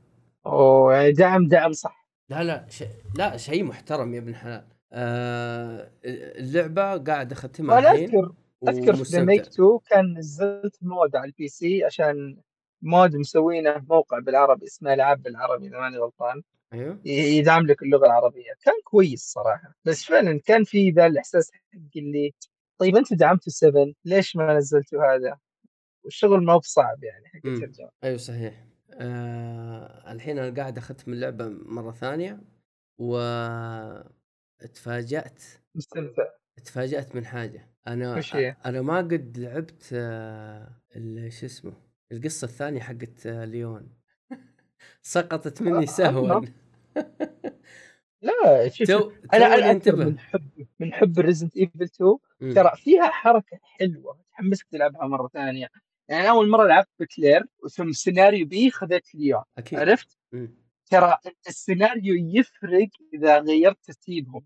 أوه يعني دعم دعم صح. لا لا شيء لا شيء محترم يا ابن حلال. آه اللعبة قاعد أختمها الحين أذكر أذكر 2 كان نزلت mod على ال PC عشان mod مسوينه موقع بالعربي اسمه العاب بالعربي إذا ماني غلطان. أيوه. يدعم لك اللغة العربية. كان كويس صراحة. بس فعلا كان في ذا الإحساس حق اللي طيب أنتوا دعمتوا 7 ليش ما نزلتوا هذا؟ والشغل ما هو بصعب يعني حق. الترجمة. أيوه صحيح. آه الحين أنا قاعد أختم اللعبة مرة ثانية و تفاجات مستمتع. تفاجات من حاجة. أنا؟ أنا ما قد لعبت آه، ال- شو اسمه؟ القصة الثانية حقت [laughs] آه، ليون. سقطت مني آه، سهوا. [laughs] لا شوف تو أنا أنا انتبه. من حب من حب Resident Evil 2 مم. ترى فيها حركة حلوة تحمسك تلعبها مرة ثانية. يعني أول مرة لعبت بكلير وثم سيناريو B خذيت ليون. أكيد. عرفت؟ مم. ترى السيناريو يفرق إذا غيرت ترتيبهم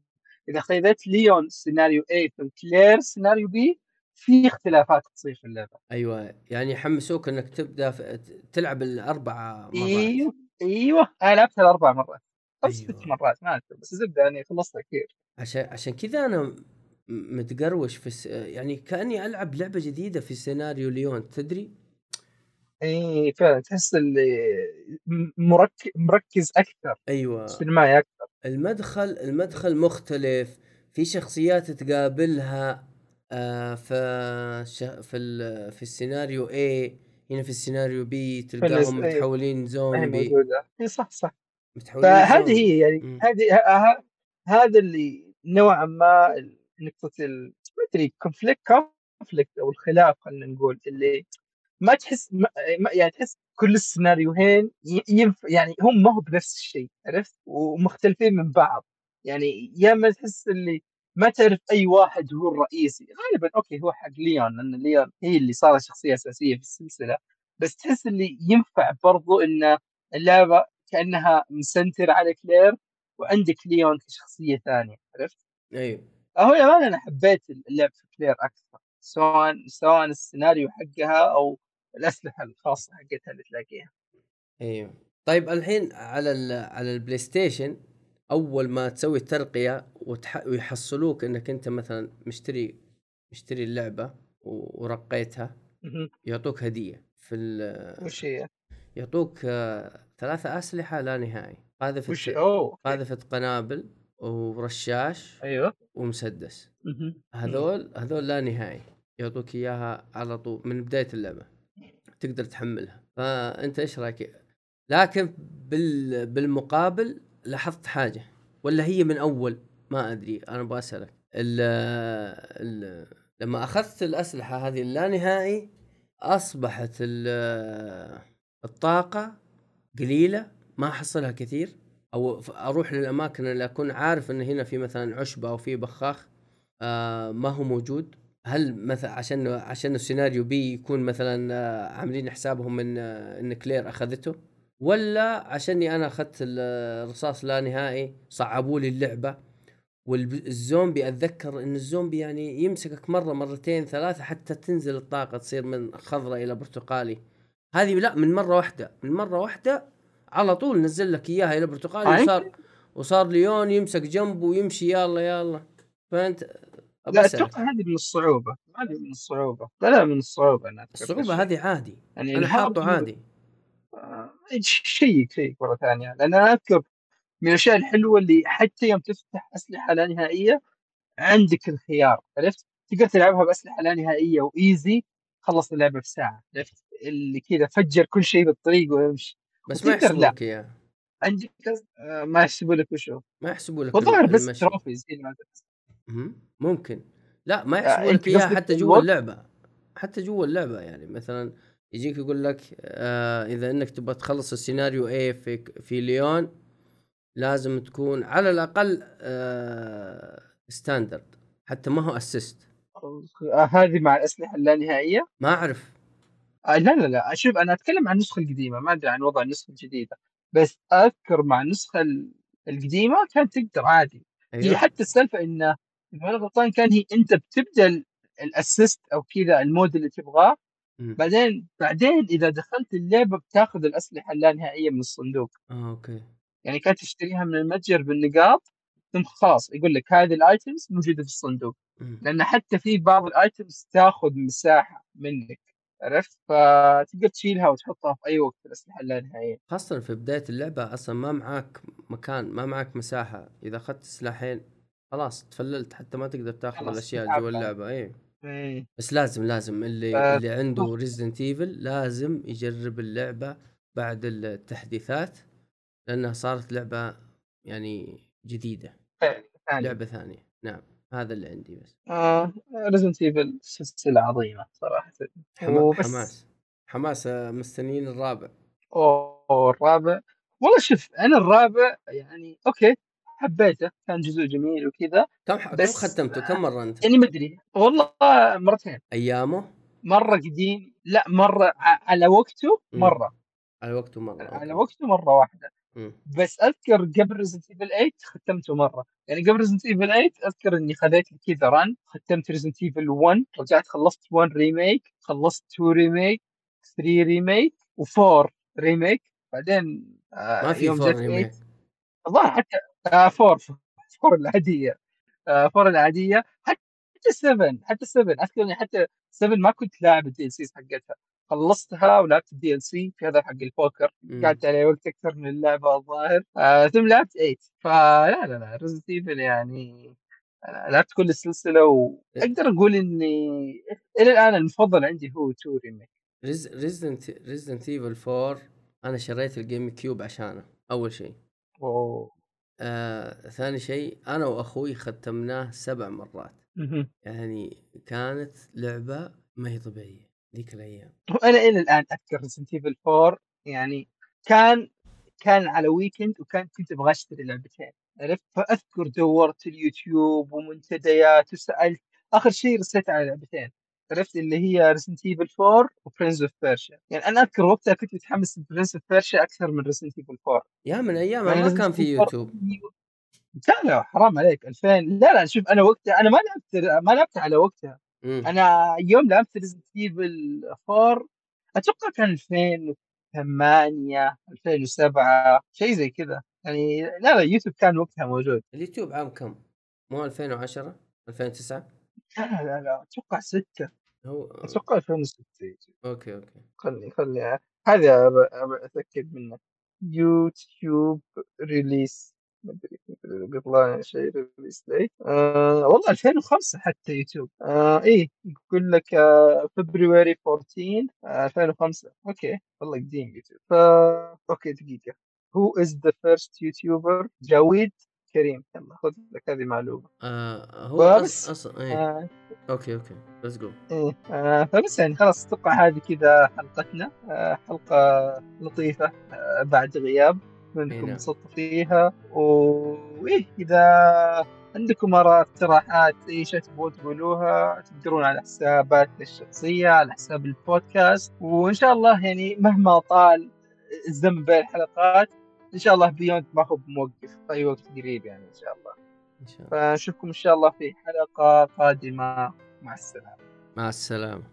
إذا خذيت ليون سيناريو A ثم كلير سيناريو B في اختلافات تصير في اللعبة. أيوه يعني يحمسوك إنك تبدأ في تلعب الأربع مرات. إيوه إيوه. أنا لعبتها الأربع مرات. أو أيوة. ست مرات ما اذكر بس الزبده يعني خلصتها كثير. عشان عشان كذا أنا متقروش في الس... يعني كأني ألعب لعبة جديدة في سيناريو ليون تدري؟ اي فعلا. تحس اللي م- مركز مركز أكثر. أيوه. سينمائي أكثر. المدخل المدخل مختلف في شخصيات تقابلها. آه في ش... في ال... في السيناريو A هنا في السيناريو B تلقاهم إيه. متحولين ما زومبي اي صح صح متحولين فهذه. هي يعني. هذه هذا اللي نوعا ما نقطة ال- ما أدري conflict conflict أو الخلاف خلينا نقول اللي ما تحس ما ما- يعني تحس كل السيناريوهين ينف يعني هم ما هو بنفس الشيء عرفت ومختلفين من بعض يعني يا اما تحس اللي ما تعرف أي واحد هو الرئيسي غالبا أوكي هو حق ليون لأن ليون هي اللي صارت شخصية أساسية في السلسلة بس تحس اللي ينفع برضو ان اللعبة كأنها م centered على كلير وعندك ليون كشخصية ثانية عرفت؟ أيوه هو للأمانة أنا حبيت اللعب في كلير أكثر سواء سواء السيناريو حقها أو الأسلحة الخاصة حقتها اللي تلاقيها أيوه طيب الحين على. على ال PlayStation أول ما تسوي ترقيه وتح... ويحصلوك إنك أنت مثلا مشتري مشتري اللعبة و... ورقيتها. يعطوك هدية في ال... وش هي؟ يعطوك آه، ثلاثة أسلحة لا نهائي. قاذفة وش أوه قاذفة قنابل ورشاش أيوه. ومسدس. هذول هذول لا نهائي. يعطوك إياها على طول من بداية اللعبة. تقدر تحملها. فأنت إيش رأيك؟ لكن بال بالمقابل لاحظت حاجة ولا هي من أول؟ ما أدري أنا أبغى اسالك ال ال لما أخذت الأسلحة هذه اللانهائي أصبحت ال- الطاقة قليلة ما أحصلها كثير أو أروح للأماكن اللي أكون عارف إن هنا في مثلا عشبة أو في بخاخ آه ما هو موجود. هل مثلا عشان عشان السيناريو B يكون مثلا آه، عاملين حسابهم إن آه، إن كلير أخذته؟ ولا عشاني أنا أخذت الرصاص لا نهائي صعبوا لي اللعبة. والزومبي أتذكر إن الزومبي يعني يمسكك مرة مرتين ثلاثة حتى تنزل الطاقة تصير من خضراء إلى برتقالي. هذه لا من مرة واحدة من مرة واحدة على طول نزل لك إياها إلى برتقالي وصار وصار ليون يمسك جنبه ويمشي يلا يلا. فأنت لا أتوقع هذه من الصعوبة هذه من الصعوبة. لا لا من الصعوبة أنا الصعوبة هذه عادي. يعني أنا حاطه عادي. شيك شيك مرة ثانية. لأن أنا أذكر من الأشياء الحلوة اللي حتى يوم تفتح أسلحة لا نهائية عندك الخيار عرفت؟ تقدر تلعبها بأسلحة لا نهائية وايزي خلص اللعبة في ساعة عرفت؟ اللي كذا فجر كل شيء بالطريق ويمشي بس ما يحسبوا لك اياه عندك آه، ما يحسبوا لك وشو ما يحسبوا لك والظاهر بس تروفيز ممكن. لا ما يحسبوا لك إياها حتى جوا اللعبة. حتى جوا اللعبة يعني مثلا يجيك يقول لك آه إذا إنك تبغى تخلص السيناريو إيه في في ليون لازم تكون على الأقل آه standard حتى ما هو assist آه هذه مع الأسلحة اللانهائية؟ ما أعرف. آه لا لا لا. شوف أنا أتكلم عن النسخة القديمة ما أدري عن وضع النسخة الجديدة. بس أذكر مع النسخة القديمة كانت تقدر عادي. أيوه. هي حتى السالفة انه إذا أنا غلطان كان هي أنت بتبدأ ال assist أو كذا ال mode اللي تبغاه بعدين بعدين إذا دخلت اللعبة بتاخذ الأسلحة اللانهائيه من الصندوق. آه أوكي. يعني كانت تشتريها من المتجر بالنقاط ثم خلاص يقول لك هذه ال items موجودة في الصندوق. لأن حتى في بعض ال items تاخذ مساحة منك عرفت؟ فتقدر تشيلها وتحطها في أي وقت في الأسلحة اللانهائيه خاصة في بداية اللعبة أصلا ما معاك مكان ما معاك مساحة. إذا أخذت سلاحين خلاص تفللت حتى ما تقدر تاخذ الأشياء جوا اللعبة. اي إيه. بس لازم لازم اللي ف... اللي عنده Resident Evil لازم يجرب اللعبة بعد التحديثات لأنها صارت لعبة يعني جديدة. ثانية. لعبة ثانية. نعم هذا اللي عندي بس. آه Resident Evil سلسلة عظيمة صراحة. حما... حماس حماس. آه، مستنيين الرابع. أوه الرابع. والله شوف أنا الرابع يعني okay. حبيته كان جزء جميل وكذا كم ح... بس كم ختمته؟ كم مرة أنت؟ يعني ما أدري والله مرتين. أيامه؟ مرة قديم لا مرة على وقته مرة. على وقته مرة على وقته مرة واحدة. بس أذكر قبل Resident Evil 8 ختمته مرة. يعني قبل Resident Evil 8 أذكر إني خذيت كذا run ختمت Resident Evil 1 رجعت خلصت 1 remake خلصت 2 remake 3 remake و4 remake بعدين آه ما في 4 remake الظاهر حتى آه four four العادية. آه four العادية. حتى 7 حتى 7 أذكر إني حتى 7 ما كنت لاعب ال DLC حقتها. خلصتها ولعبت ال DLC في هذا حق البوكر قعدت عليه وقت أكثر من اللعبة الظاهر. آه ثم لعبت 8 فلا لا لا Resident Evil يعني لعبت كل السلسلة واقدر أقول إني إلى الآن المفضل عندي هو 2 remake Resident Resident Evil 4 أنا شريت ال GameCube عشانه أول شيء. أوه. آه، ثاني شيء أنا وأخوي ختمناه سبع مرات. يعني كانت لعبة ما هي طبيعية ذيك الأيام. وأنا إلى الآن أذكر Resident Evil 4 يعني كان كان على weekend وكان كنت أبغى أشتري لعبتين عرفت؟ فأذكر دورت اليوتيوب ومنتديات وسألت آخر شيء رسيت على لعبتين. عرفت اللي هي Resident Evil 4 و Prince of Persia يعني أنا أذكر وقتها كنت متحمس ل Prince of Persia أكثر من Resident Evil 4 يا من أيام يعني ما كان في يوتيوب. لا لا حرام عليك. 2000 لا لا شوف أنا وقتها أنا ما لعبت ما لعبت على وقتها. م. أنا يوم لعبت Resident Evil 4 أتوقع كان 2008 2007 شيء زي كذا. يعني لا لا يوتيوب كان وقتها موجود. اليوتيوب عام كم؟ مو 2010 2009 لا لا لا أتوقع 6 هو أتوقع 2006 okay okay. خلني خلني هذا أتأكد منه يوتيوب release ما أدري بيطلع شيء release date آه والله [laughs] 2005 حتى يوتيوب. آه إيه يقول لك آه فبراير 14 آه 2005 okay والله قديم يوتيوب. فا okay دقيقة. who is the first YouTuber جاويد. كريم يلا خذ لك هذه معلومة. آه هو بس أصلا إيه. آه. okay okay let's go إيه آه فبس يعني خلاص أتوقع هذه كذا حلقتنا. آه حلقة لطيفة آه بعد غياب منكم انبسطتوا فيها. وايه إذا عندكم آراء اقتراحات أي شيء تبغون تقولوها تقدرون على حساباتنا الشخصية على حساب البودكاست. وإن شاء الله يعني مهما طال الزمن بين الحلقات إن شاء الله بيوند ما هو بموقف في اي وقت قريب يعني إن شاء الله. إن شاء الله. فنشوفكم إن شاء الله في حلقة قادمة. مع السلامة. مع السلامة.